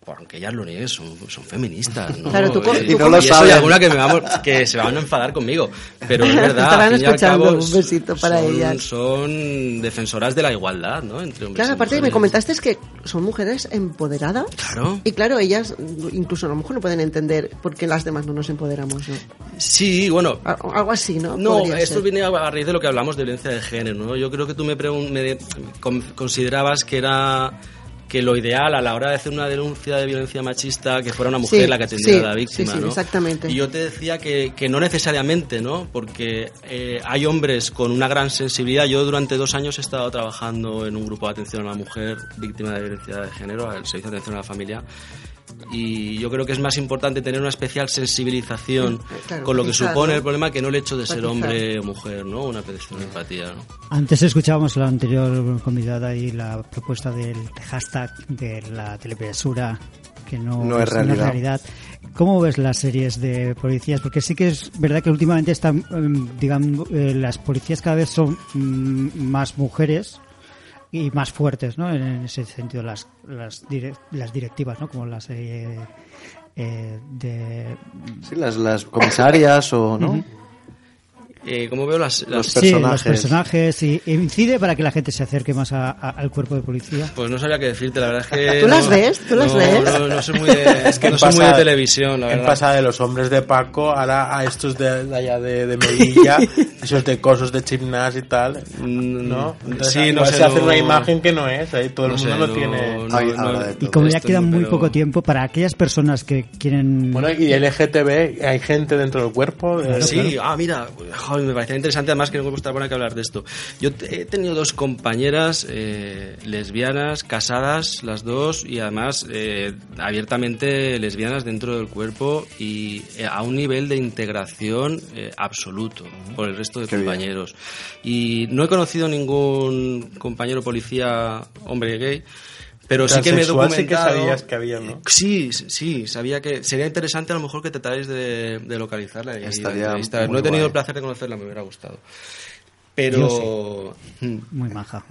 es- por aunque ellas lo nieguen, son, son feministas, ¿no? Claro, tú y, tú co- y eso hay alguna que, me vamos, que se van a enfadar conmigo. Pero es verdad, Estarán al fin y al escuchando, cabo, un besito para son, ellas. son defensoras de la igualdad, ¿no? Entre hombres Claro, y aparte me mujeres. comentaste es que son mujeres empoderadas. Claro. Y claro, ellas incluso a lo mejor no pueden entender por qué las demás no nos empoderamos, ¿no? Sí, bueno. Algo así, ¿no? No, Podría esto ser. viene a raíz de lo que hablamos de violencia de género, ¿no? Yo creo que tú me, me con- considerabas que era que lo ideal a la hora de hacer una denuncia de violencia machista que fuera una mujer Sí, la que atendiera sí, a la víctima, sí, sí, ¿no? exactamente. Y yo te decía que, que no necesariamente, ¿no? Porque eh, hay hombres con una gran sensibilidad. Yo durante dos años he estado trabajando en un grupo de atención a la mujer víctima de violencia de género, el Servicio de Atención a la Familia. Y yo creo que es más importante tener una especial sensibilización Claro, con lo que empatizar, supone ¿no? el problema que no el hecho de ser hombre o mujer, ¿no? Una petición de empatía, ¿no? Antes escuchábamos la anterior convidada y la propuesta del hashtag de la telepresura que no, No es realidad. ¿Cómo ves las series de policías? Porque sí que es verdad que últimamente están, em, digamos, eh, las policías cada vez son mm, más mujeres y más fuertes, ¿no? En ese sentido, las, las, dire- las directivas, ¿no? Como la serie eh, de... Sí, las, las comisarias o, ¿no? Ujú. Eh, como veo las, las Sí, los personajes y incide para que la gente se acerque más a- a- al cuerpo de policía. Pues no sabría qué decirte, la verdad es que... ¿Tú las no- ves? ¿Tú las no, ves? No, no soy muy de, <laughs> es que no soy muy de televisión, la verdad. pasada de los hombres de Paco, ahora a estos de, de allá de, de Melilla, <laughs> esos de cosos de gimnasio y tal, ¿no? Entonces, sí, no sé, se hace no- una imagen que no es, ahí todo no el sé, mundo no- lo tiene. no- Ay, Y como ya queda muy poco tiempo, para aquellas personas que quieren... Bueno, y LGTB, hay gente dentro del cuerpo. Sí, ah, mira, joder, me parecía interesante además que no me gusta poner que hablar de esto. Yo he tenido dos compañeras eh, lesbianas, casadas las dos y además eh, abiertamente lesbianas dentro del cuerpo y eh, a un nivel de integración eh, absoluto por el resto de compañeros. Y no he conocido ningún compañero policía hombre gay. Pero sí que me he Transexual sí que documentado. sabías que había, ¿no? Sí, sí, sabía que sería interesante a lo mejor que tratarais de, de localizarla. y Estaría entrevistar. muy no he tenido guay. el placer de conocerla, me hubiera gustado. Pero... Muy maja.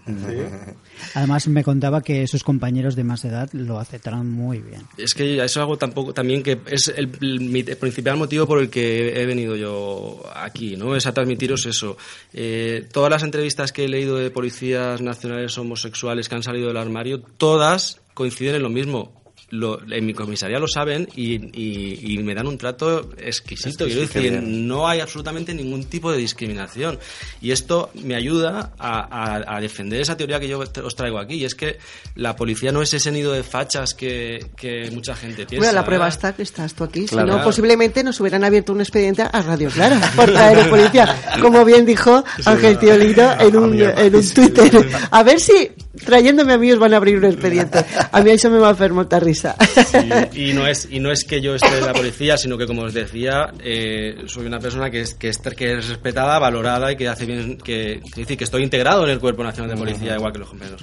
Además me contaba que sus compañeros de más edad lo aceptaron muy bien. Es que eso es algo tampoco también que es el, principal motivo por el que he venido yo aquí, ¿no? Es a transmitiros eso. Eh, todas las entrevistas que he leído de policías nacionales homosexuales que han salido del armario, todas coinciden en lo mismo. Lo- en mi comisaría lo saben y, y- y me dan un trato exquisito. Quiero decir, no hay absolutamente ningún tipo de discriminación. Y esto me ayuda a, a- a defender esa teoría que yo te- os traigo aquí. Y es que la policía no es ese nido de fachas que, que mucha gente piensa. Bueno, la prueba ¿verdad? está que estás tú aquí. Claro. Si no, posiblemente nos hubieran abierto un expediente a Radio Clara <laughs> por traer policía. Como bien dijo Ángel Tiolino en un, en un Twitter. A ver si trayéndome a mí os van a abrir un expediente. <laughs> A mí eso me va a hacer mucha risa. Y no es y no es que yo esté en la policía, sino que como os decía, eh, soy una persona que es, que es que es respetada, valorada y que hace bien que, que decir que estoy integrado en el cuerpo nacional de policía igual que los compañeros.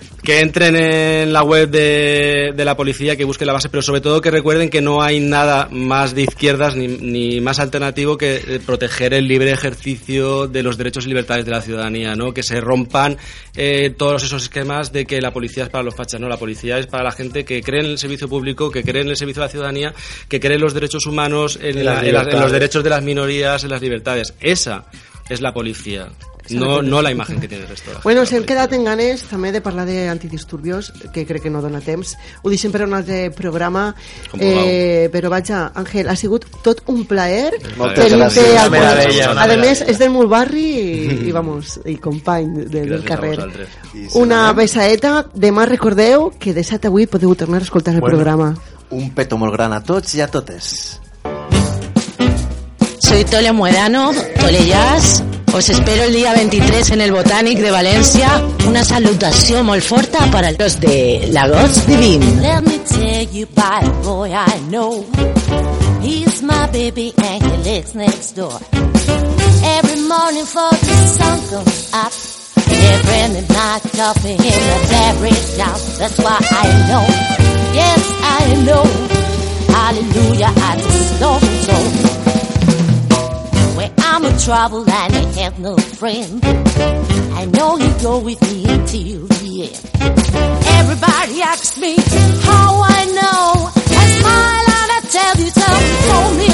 que entren en la web de, de la policía, que busquen la base, pero sobre todo que recuerden que no hay nada más de izquierdas ni, ni más alternativo que eh, proteger el libre ejercicio de los derechos y libertades de la ciudadanía, ¿no? Que se rompan eh, todos esos esquemas de que la policía es para los fachas, no, la policía es para la gente que cree en el servicio público, que cree en el servicio de la ciudadanía, que cree en los derechos humanos, en, En la- las en las- en los derechos de las minorías, en las libertades. Esa es la policía. No, no la imagen que tiene el resto <laughs> Bueno, s'hem quedat en ganes també de parlar d'antidisturbios, que crec que no dona temps. Ho deixem per un altre programa, eh, però vaja, Àngel, ha sigut tot un plaer Moltes tenir-te gràcies. al A més, és del meu barri i, <laughs> i vamos, i company de, del Gràcies carrer. Una besaeta. Demà recordeu que de 7 a 8 podeu tornar a escoltar el Bueno. programa. Un peto molt gran a tots i a totes. Soy Tole Muedano, Tole Jazz. Os espero el día 23 en el Botanic de Valencia. Una salutación muy fuerte para los de Lagos Divin. Let me tell you about a boy I know. He's my baby and he lives next door. Every morning for the sun comes up. Every midnight coffee in the dairy down. That's why I know. Yes, I know. Hallelujah, I just love him so. When I'm in trouble and I have no friend, I know he'll go with me until the end. Everybody asks me how I know. I smile and I tell you. Told me